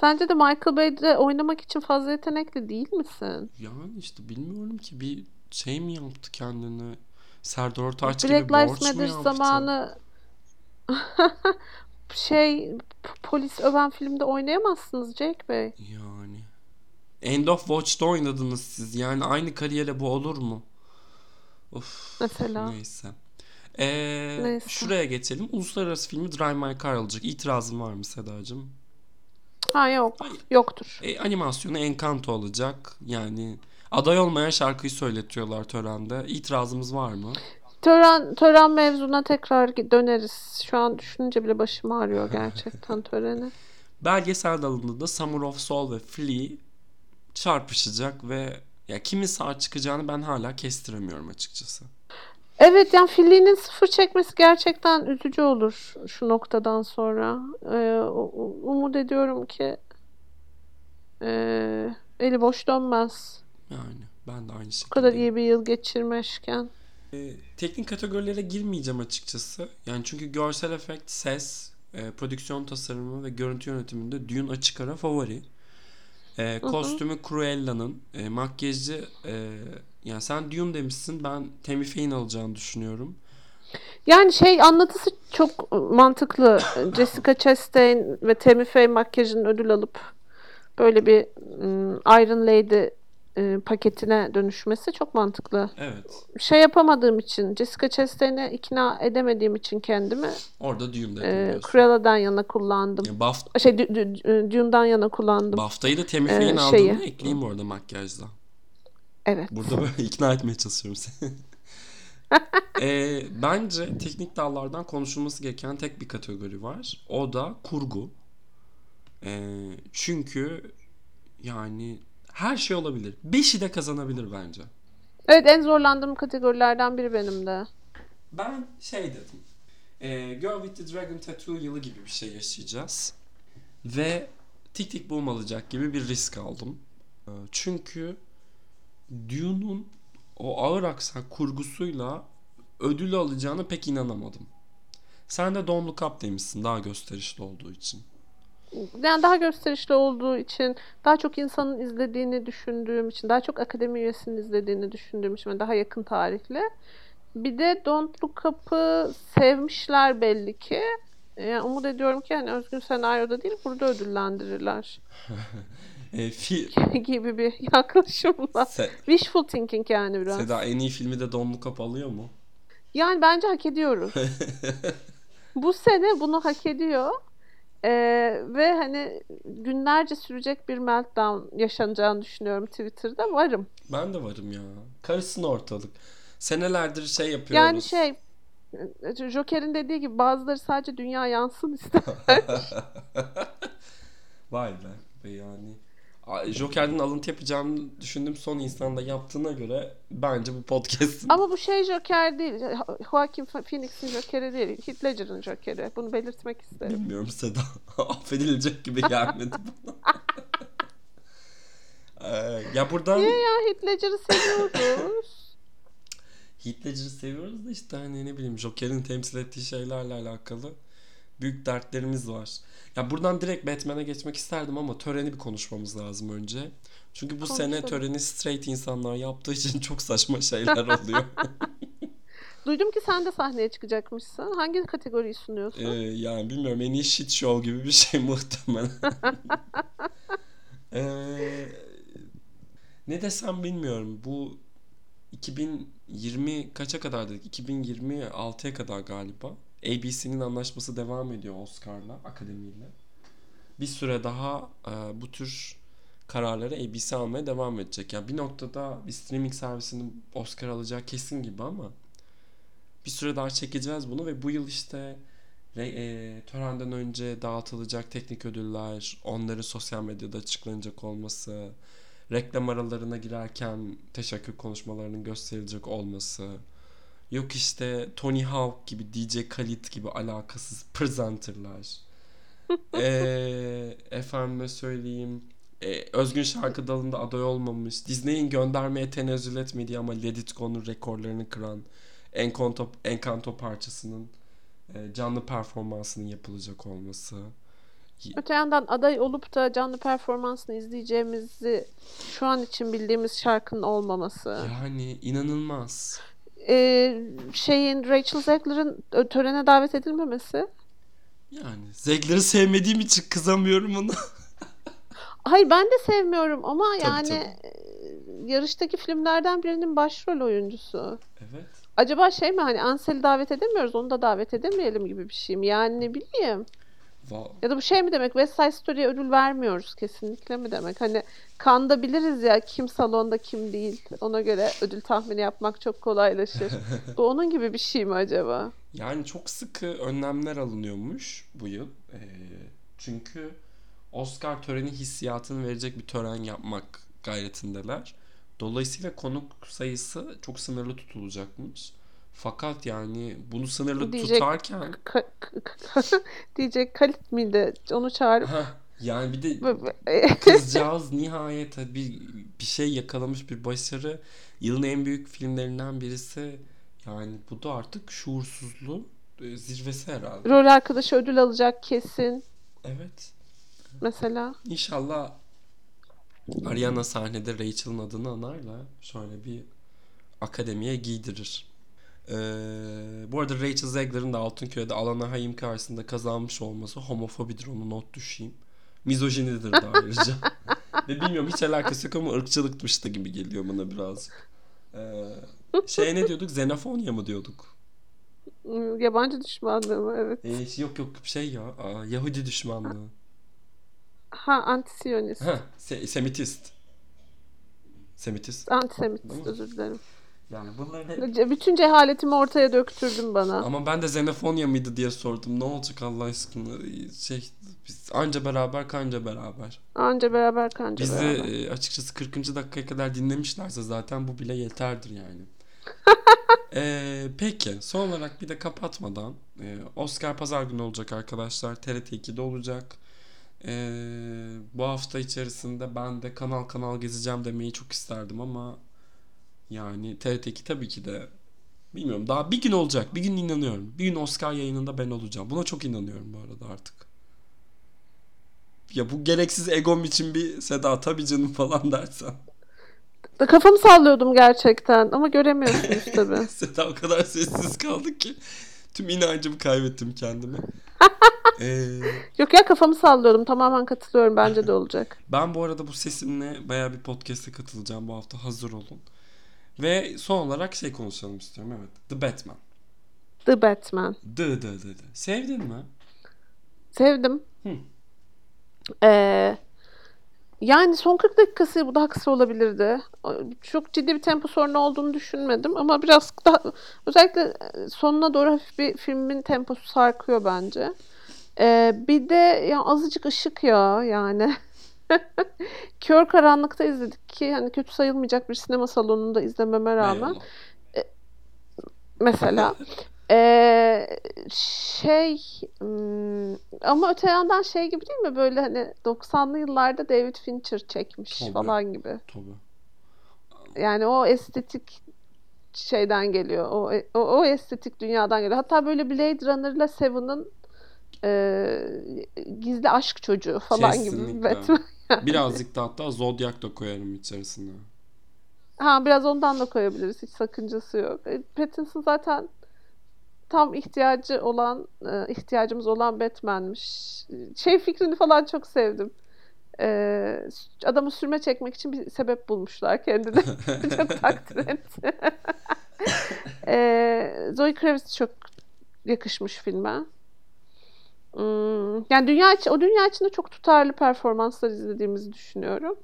Sence de Michael Bay'de oynamak için fazla yetenekli değil misin? Yani işte bilmiyorum ki bir şey mi yaptı kendini? Serdar Ortaç Black gibi Lives borç mu Matter yaptı? zamanı şey polis öven filmde oynayamazsınız Jake Bey. Yani. End of Watch'ta oynadınız siz. Yani aynı kariyere bu olur mu? Of. Mesela. Neyse. Ee, Neyse. Şuraya geçelim. Uluslararası filmi Drive My Car alacak. İtirazın var mı Sedacığım? Ha yok. Hayır. Yoktur. E, animasyonu Encanto olacak. Yani aday olmayan şarkıyı söyletiyorlar törende. İtirazımız var mı? Tören tören mevzuna tekrar döneriz. Şu an düşününce bile başım ağrıyor gerçekten töreni. Belgesel dalında da Summer of Soul ve Flea çarpışacak ve ya kimin sağ çıkacağını ben hala kestiremiyorum açıkçası. Evet yani Filli'nin sıfır çekmesi gerçekten üzücü olur şu noktadan sonra. Ee, umut ediyorum ki ee, eli boş dönmez. Yani ben de aynı Bu şekilde. kadar iyi bir yıl geçirmişken. E, teknik kategorilere girmeyeceğim açıkçası. Yani çünkü görsel efekt, ses, e, prodüksiyon tasarımı ve görüntü yönetiminde Dune açık ara favori. E, kostümü Cruella'nın. E, makyajı e, yani sen Dune demişsin. Ben Tammy Faye'in alacağını düşünüyorum. Yani şey anlatısı çok mantıklı. Jessica Chastain ve Tammy Faye makyajının ödül alıp böyle bir ım, Iron Lady e, paketine dönüşmesi çok mantıklı. Evet. Şey yapamadığım için, Jessica Chastain'e ikna edemediğim için kendimi Orada Dune dedim e. Cruella'dan yana kullandım. Ya Baf- Şey, D- D- Dune'dan yana kullandım. Bafta'yı da Ee, Faye'in şeyi. aldığını ekleyeyim orada makyajda. Evet. Burada böyle ikna etmeye çalışıyorum seni. Ee, bence teknik dallardan konuşulması gereken tek bir kategori var. O da kurgu. Ee, çünkü yani her şey olabilir. Beşi de kazanabilir bence. Evet en zorlandığım kategorilerden biri benim de. Ben şey dedim. E, Girl with the Dragon Tattoo yılı gibi bir şey yaşayacağız. Ve Tik Tik Boom alacak gibi bir risk aldım. E, çünkü Dune'un o ağır aksak kurgusuyla ödül alacağına pek inanamadım. Sen de Don't Look Up demişsin daha gösterişli olduğu için. Yani daha gösterişli olduğu için, daha çok insanın izlediğini düşündüğüm için, daha çok akademi üyesinin izlediğini düşündüğüm için ve daha yakın tarihli. Bir de Don't Look Up'ı sevmişler belli ki. Yani umut ediyorum ki hani özgün senaryoda değil burada ödüllendirirler E, fi- gibi bir yaklaşımla. Se- Wishful thinking yani biraz. Seda en iyi filmi de Don't Look Up alıyor mu? Yani bence hak ediyoruz. Bu sene bunu hak ediyor. Ee, ve hani günlerce sürecek bir meltdown yaşanacağını düşünüyorum Twitter'da. Varım. Ben de varım ya. Karışsın ortalık. Senelerdir şey yapıyoruz. Yani şey Joker'in dediği gibi bazıları sadece dünya yansın ister. Vay be. Yani Joker'den alıntı yapacağını düşündüğüm son insan da yaptığına göre bence bu podcast'in Ama bu şey Joker değil. Joaquin Phoenix'in Joker'i değil. Heath Ledger'ın Joker'i. Bunu belirtmek isterim. bilmiyorum Seda. Affedilecek gibi gelmedi bana. Ee, ya buradan Niye ya Heath Ledger'ı seviyoruz. Heath Ledger'ı seviyoruz da işte hani ne bileyim Joker'in temsil ettiği şeylerle alakalı büyük dertlerimiz var. Ya buradan direkt Batman'e geçmek isterdim ama töreni bir konuşmamız lazım önce. Çünkü bu sene Konuşalım. töreni straight insanlar yaptığı için çok saçma şeyler oluyor. Duydum ki sen de sahneye çıkacakmışsın. Hangi kategoriyi sunuyorsun? Ee, yani bilmiyorum en iyi shit show gibi bir şey muhtemelen. Ee, ne desem bilmiyorum. Bu 2020 kaça kadar dedik? 2026'ya kadar galiba. ABC'nin anlaşması devam ediyor Oscar'la, akademiyle. Bir süre daha e, bu tür kararları ABC almaya devam edecek. Yani bir noktada bir streaming servisinin Oscar alacağı kesin gibi ama bir süre daha çekeceğiz bunu ve bu yıl işte e, törenden önce dağıtılacak teknik ödüller, onların sosyal medyada açıklanacak olması, reklam aralarına girerken teşekkür konuşmalarının gösterilecek olması, yok işte Tony Hawk gibi, DJ Khaled gibi alakasız presenterlar, e, efendime söyleyeyim, e, özgün şarkı dalında aday olmamış, Disney'in göndermeye tenezzül etmediği ama Let It Go'nun rekorlarını kıran Encanto, Encanto parçasının e, canlı performansının yapılacak olması. Öte yandan aday olup da canlı performansını izleyeceğimizi şu an için bildiğimiz şarkının olmaması. Yani inanılmaz. Ee, şeyin Rachel Zegler'ın törene davet edilmemesi. Yani Zegler'i sevmediğim için kızamıyorum ona. Hayır ben de sevmiyorum ama Tabii, yani e, yarıştaki filmlerden birinin başrol oyuncusu. evet. Acaba şey mi hani Ansel'i davet edemiyoruz onu da davet edemeyelim gibi bir şey mi? Yani ne bileyim. Va- Ya da bu şey mi demek West Side Story'ye ödül vermiyoruz kesinlikle mi demek? Hani kanda biliriz ya kim salonda kim değil. Ona göre ödül tahmini yapmak çok kolaylaşır. bu onun gibi bir şey mi acaba? Yani çok sıkı önlemler alınıyormuş bu yıl. Ee, çünkü Oscar töreni hissiyatını verecek bir tören yapmak gayretindeler. Dolayısıyla konuk sayısı çok sınırlı tutulacakmış. Fakat yani bunu sınırlı DJ tutarken Ka- k- k- diyecek Kalit miydi? Onu çağırıp Heh, yani bir de kızcağız nihayet bir bir şey yakalamış bir başarı. Yılın en büyük filmlerinden birisi. Yani bu da artık şuursuzluğun e, zirvesi herhalde. rol arkadaşı ödül alacak kesin Evet. mesela. İnşallah Ariana sahnede Rachel'ın adını anarla şöyle bir akademiye giydirir. Ee, bu arada Rachel Zegler'ın da Altınköy'de Alana Hayim karşısında kazanmış olması homofobidir onu not düşeyim. Mizojinidir de ayrıca. Ve bilmiyorum hiç alakası yok ama ırkçılıkmış da gibi geliyor bana birazcık. Ee, şeye ne diyorduk? Xenofonya mı diyorduk? Hmm, Yabancı düşmanlığı mı? Evet. Ee, yok yok şey ya aa, Yahudi düşmanlığı. Ha antisiyonist. Heh, se- Semitist. Semitist. Antisemit Değil mi? özür dilerim. Yani bunların hep... Bütün cehaletimi ortaya döktürdün bana. Ama ben de Xenofonya mıydı diye sordum. Ne olacak Allah aşkına? Şey, biz anca beraber kanca beraber. Anca beraber kanca Bizi beraber. e, açıkçası 40. dakikaya kadar dinlemişlerse zaten bu bile yeterdir yani. Ee, peki son olarak bir de kapatmadan e, Oscar pazar günü olacak arkadaşlar. TRT 2'de olacak. Ee, bu hafta içerisinde ben de kanal kanal gezeceğim demeyi çok isterdim ama yani TRT 2 tabii ki de bilmiyorum daha bir gün olacak. Bir gün inanıyorum. Bir gün Oscar yayınında ben olacağım. Buna çok inanıyorum bu arada artık. Ya bu gereksiz egom için bir Seda tabii canım falan dersen. Da Kafamı sallıyordum gerçekten ama göremiyorsunuz tabii. Seda o kadar sessiz kaldı ki tüm inancımı kaybettim kendime. Ee, Yok ya kafamı sallıyordum. Tamamen katılıyorum. Bence de olacak. ben bu arada bu sesimle baya bir podcast'e katılacağım bu hafta hazır olun. Ve son olarak şey konuşalım istiyorum evet. The Batman. The Batman. The The The. The. Sevdin mi? Sevdim. Hı. Ee, yani son 40 dakikası bu daha kısa olabilirdi. Çok ciddi bir tempo sorunu olduğunu düşünmedim ama biraz daha özellikle sonuna doğru hafif bir filmin temposu sarkıyor bence. Ee, bir de ya azıcık ışık ya yani. Kör karanlıkta izledik ki hani kötü sayılmayacak bir sinema salonunda izlememe rağmen Eyvallah. mesela. Ee, şey hmm, ama öte yandan şey gibi değil mi böyle hani 90'lı yıllarda David Fincher çekmiş Tabii. falan gibi. Tabii. Yani o estetik şeyden geliyor. O, o, o estetik dünyadan geliyor. Hatta böyle Blade Runner'la Seven'ın e, gizli aşk çocuğu falan gibi. Kesinlikle. Batman. Birazcık da hatta Zodiac da koyarım içerisine. Ha biraz ondan da koyabiliriz. Hiç sakıncası yok. E, Pattinson zaten tam ihtiyacı olan e, ihtiyacımız olan Batman'miş. Şey fikrini falan çok sevdim. E, adamı sürme çekmek için bir sebep bulmuşlar kendine. çok takdir etti. Zoe Kravitz çok yakışmış filme. Hmm, yani dünya o dünya içinde çok tutarlı performanslar izlediğimizi düşünüyorum.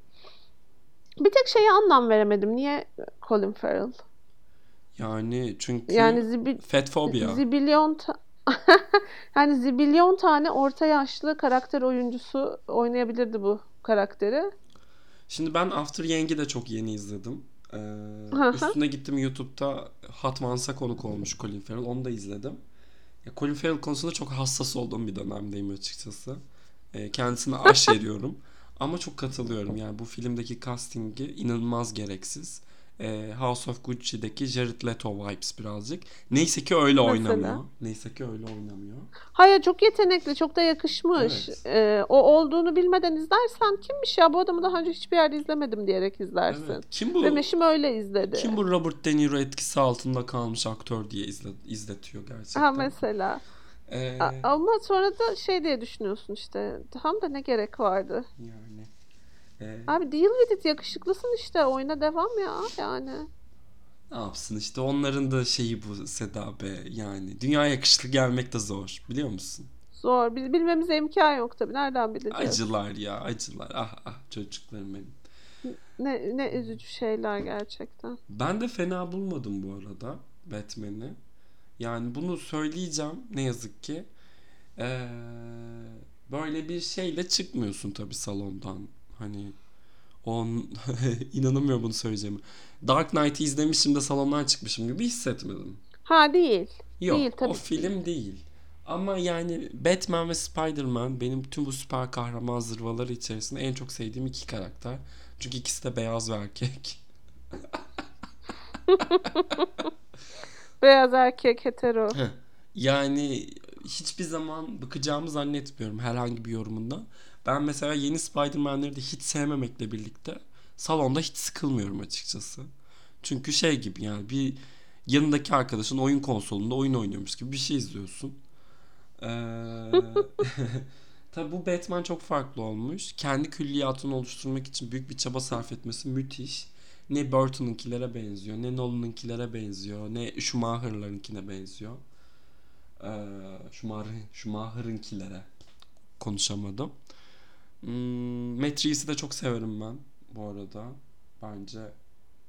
Bir tek şeye anlam veremedim. Niye Colin Farrell? Yani çünkü Yani zibi, Fatphobia. zibilyon ta- yani zibilyon tane orta yaşlı karakter oyuncusu oynayabilirdi bu karakteri. Şimdi ben After Yang'i de çok yeni izledim. Ee, üstüne gittim YouTube'da Hot Ones'a konuk olmuş Colin Farrell. Onu da izledim. Ya, Colin Farrell konusunda çok hassas olduğum bir dönemdeyim açıkçası. Ee, kendisine aş. Ama çok katılıyorum. Yani bu filmdeki castingi inanılmaz gereksiz. Ee, House of Gucci'deki Jared Leto vibes birazcık. Neyse ki öyle Mesela? oynamıyor. Neyse ki öyle oynamıyor. Hayır çok yetenekli, çok da yakışmış. Evet. Ee, o olduğunu bilmeden izlersen kimmiş ya bu adamı daha önce hiçbir yerde izlemedim diyerek izlersin. Evet. Kim bu? Ve Meşim öyle izledi. Kim bu Robert De Niro etkisi altında kalmış aktör diye izle, izletiyor gerçekten. Ha mesela. Ee, Ama sonra da şey diye düşünüyorsun işte. Tam da ne gerek vardı. yani. Ee, Abi deal with it yakışıklısın işte oyuna devam ya yani. ne yapsın işte onların da şeyi bu Seda be yani. Dünya yakışıklı gelmek de zor biliyor musun? Zor. Biz bilmemize imkan yok tabii. Nereden bileceğiz? Acılar ya acılar. Ah ah çocuklarım benim. Ne, ne üzücü şeyler gerçekten. Ben de fena bulmadım bu arada Batman'i. Yani bunu söyleyeceğim ne yazık ki. Ee, böyle bir şeyle çıkmıyorsun tabii salondan. Hani on inanamıyorum bunu söyleyeceğime. Dark Knight'ı izlemişim de salondan çıkmışım gibi hissetmedim. Ha değil. Yok Değil, tabii o ki film değil. Ama yani Batman ve Spider-Man benim tüm bu süper kahraman zırvaları içerisinde en çok sevdiğim iki karakter. Çünkü ikisi de beyaz ve erkek. Beyaz erkek hetero. Yani hiçbir zaman bakacağımı zannetmiyorum herhangi bir yorumundan. Ben mesela yeni Spider-Man'leri de hiç sevmemekle birlikte salonda hiç sıkılmıyorum açıkçası. Çünkü şey gibi yani bir yanındaki arkadaşın oyun konsolunda oyun oynuyormuş gibi bir şey izliyorsun. Ee, tabi bu Batman çok farklı olmuş. Kendi külliyatını oluşturmak için büyük bir çaba sarf etmesi müthiş. Ne Burton'unkilere benziyor, ne Nolan'ınkilere benziyor, ne Schumacher'larınkine benziyor. Ee, Schumacher, Schumacher'ınkilere konuşamadım. Hmm, Matrix'i de çok severim ben bu arada. Bence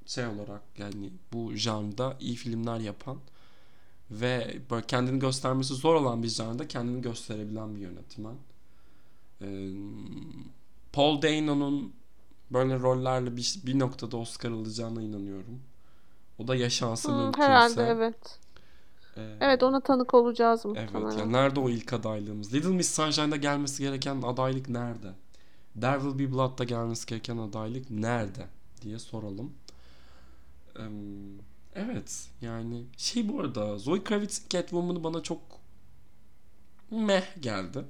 şey olarak yani bu janrda iyi filmler yapan ve böyle kendini göstermesi zor olan bir janrda kendini gösterebilen bir yönetmen. Ee, Paul Dano'nun böyle rollerle bir, bir noktada Oscar alacağına inanıyorum. O da yaşansa Hmm, mümkünse. herhalde evet. Ee, Evet ona tanık olacağız Evet muhtemelen. ya nerede o ilk adaylığımız? Little Miss Sunshine'da gelmesi gereken adaylık nerede? There Will Be Blood'da gelmesi gereken adaylık nerede diye soralım. Evet yani şey bu arada Zoe Kravitz Catwoman'ı bana çok meh geldi.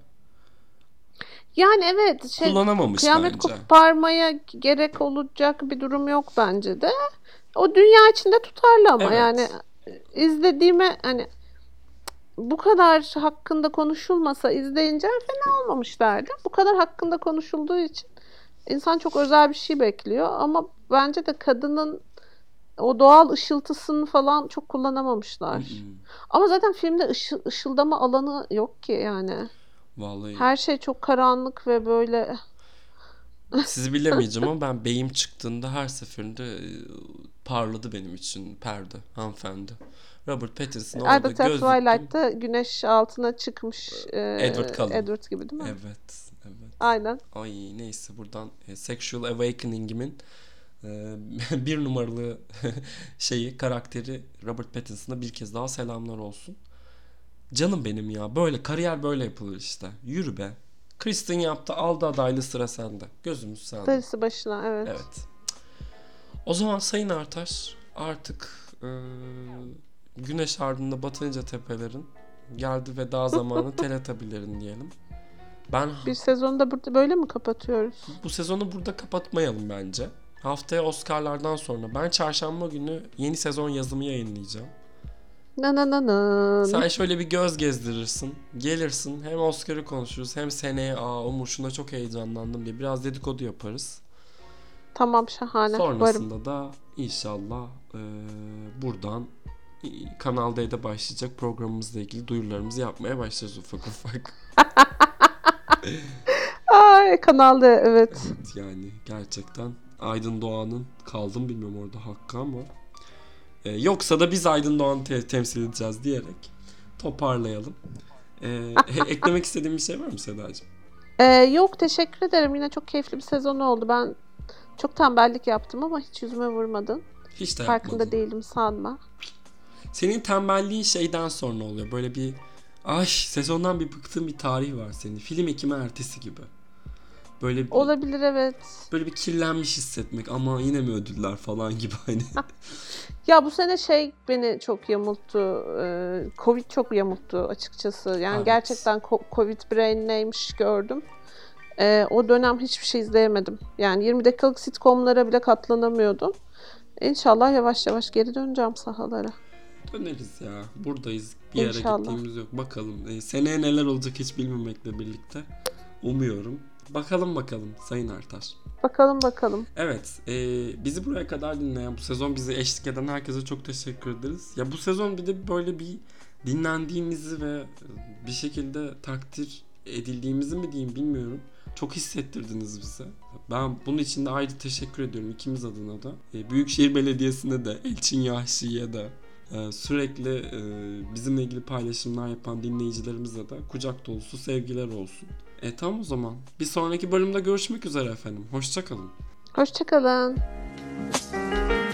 Yani evet şey Kullanamamış kıyamet bence. koparmaya gerek olacak bir durum yok bence de. O dünya içinde tutarlı ama Evet. yani izlediğime hani bu kadar hakkında konuşulmasa izleyince fena olmamış derdim. Bu kadar hakkında konuşulduğu için insan çok özel bir şey bekliyor ama bence de kadının o doğal ışıltısını falan çok kullanamamışlar. Ama zaten filmde ışıl, ışıldama alanı yok ki yani. Vallahi Her şey çok karanlık ve böyle sizi bilemeyeceğim ama ben beyim çıktığında her seferinde e, parladı benim için perde hanımefendi. Robert Pattinson orada Elbette gözlüklü. Twilight'ta güneş altına çıkmış e, Edward Cullen. Edward gibi değil mi? Evet, evet. Aynen. Ay neyse buradan e, Sexual Awakening'imin e, bir numaralı şeyi karakteri Robert Pattinson'a bir kez daha selamlar olsun. Canım benim ya böyle kariyer böyle yapılır işte. Yürü be. Kristen yaptı aldı adaylı sıra sende. Gözümüz sende. Darısı başına evet. Evet. O zaman Sayın Artaş artık e, güneş ardında batınca tepelerin geldi veda zamanı teletabilerin diyelim. Ben Bir sezonu da burada böyle mi kapatıyoruz? bu sezonu burada kapatmayalım bence. Haftaya Oscar'lardan sonra ben çarşamba günü yeni sezon yazımı yayınlayacağım. Na na na na. Sen şöyle bir göz gezdirirsin. Gelirsin hem Oscar'ı konuşuruz hem seneye aa Umur şuna çok heyecanlandım diye biraz dedikodu yaparız. Tamam şahane. Varım. Sonrasında da inşallah e, buradan Kanal D'de başlayacak programımızla ilgili duyurularımızı yapmaya başlarız ufak ufak. Ay kanalda evet. Evet yani gerçekten Aydın Doğan'ın kaldım bilmiyorum orada hakkı ama e, yoksa da biz Aydın Doğan'ı te- temsil edeceğiz diyerek toparlayalım. E, e- eklemek istediğin bir şey var mı Sedacığım? Ee, yok teşekkür ederim. Yine çok keyifli bir sezon oldu. Ben çok tembellik yaptım ama hiç yüzüme vurmadın. Hiç de Farkında yapmadın. değilim sanma. Senin tembelliğin şeyden sonra oluyor. Böyle bir ay sezondan bir bıktığın bir tarih var senin. Film ekimi ertesi gibi. Böyle bir, Olabilir evet. böyle bir kirlenmiş hissetmek ama yine mi ödüller falan gibi hani. Ya bu sene şey beni çok yamulttu. Covid çok yamulttu açıkçası. Yani Evet. gerçekten Covid brain neymiş gördüm. Ee, o dönem hiçbir şey izleyemedim. Yani 20 dakikalık sitcomlara bile katlanamıyordum. İnşallah yavaş yavaş geri döneceğim sahalara. Döneriz ya. Buradayız. Bir yere İnşallah. gittiğimiz yok. Bakalım. Ee, seneye neler olacak hiç bilmemekle birlikte. Umuyorum. Bakalım bakalım Sayın Artaş. Bakalım bakalım. Evet, e, bizi buraya kadar dinleyen, bu sezon bizi eşlik eden herkese çok teşekkür ederiz. Ya bu sezon bir de böyle bir dinlendiğimizi ve bir şekilde takdir edildiğimizi mi diyeyim bilmiyorum. Çok hissettirdiniz bize. Ben bunun için de ayrı teşekkür ediyorum ikimiz adına da. E, Büyükşehir Belediyesi'ne de, Elçin Yahşi'ye de, e, ee, sürekli e, bizimle ilgili paylaşımlar yapan dinleyicilerimize de kucak dolusu sevgiler olsun. E tamam o zaman. Bir sonraki bölümde görüşmek üzere efendim. Hoşçakalın. Hoşçakalın. Hoşçakalın.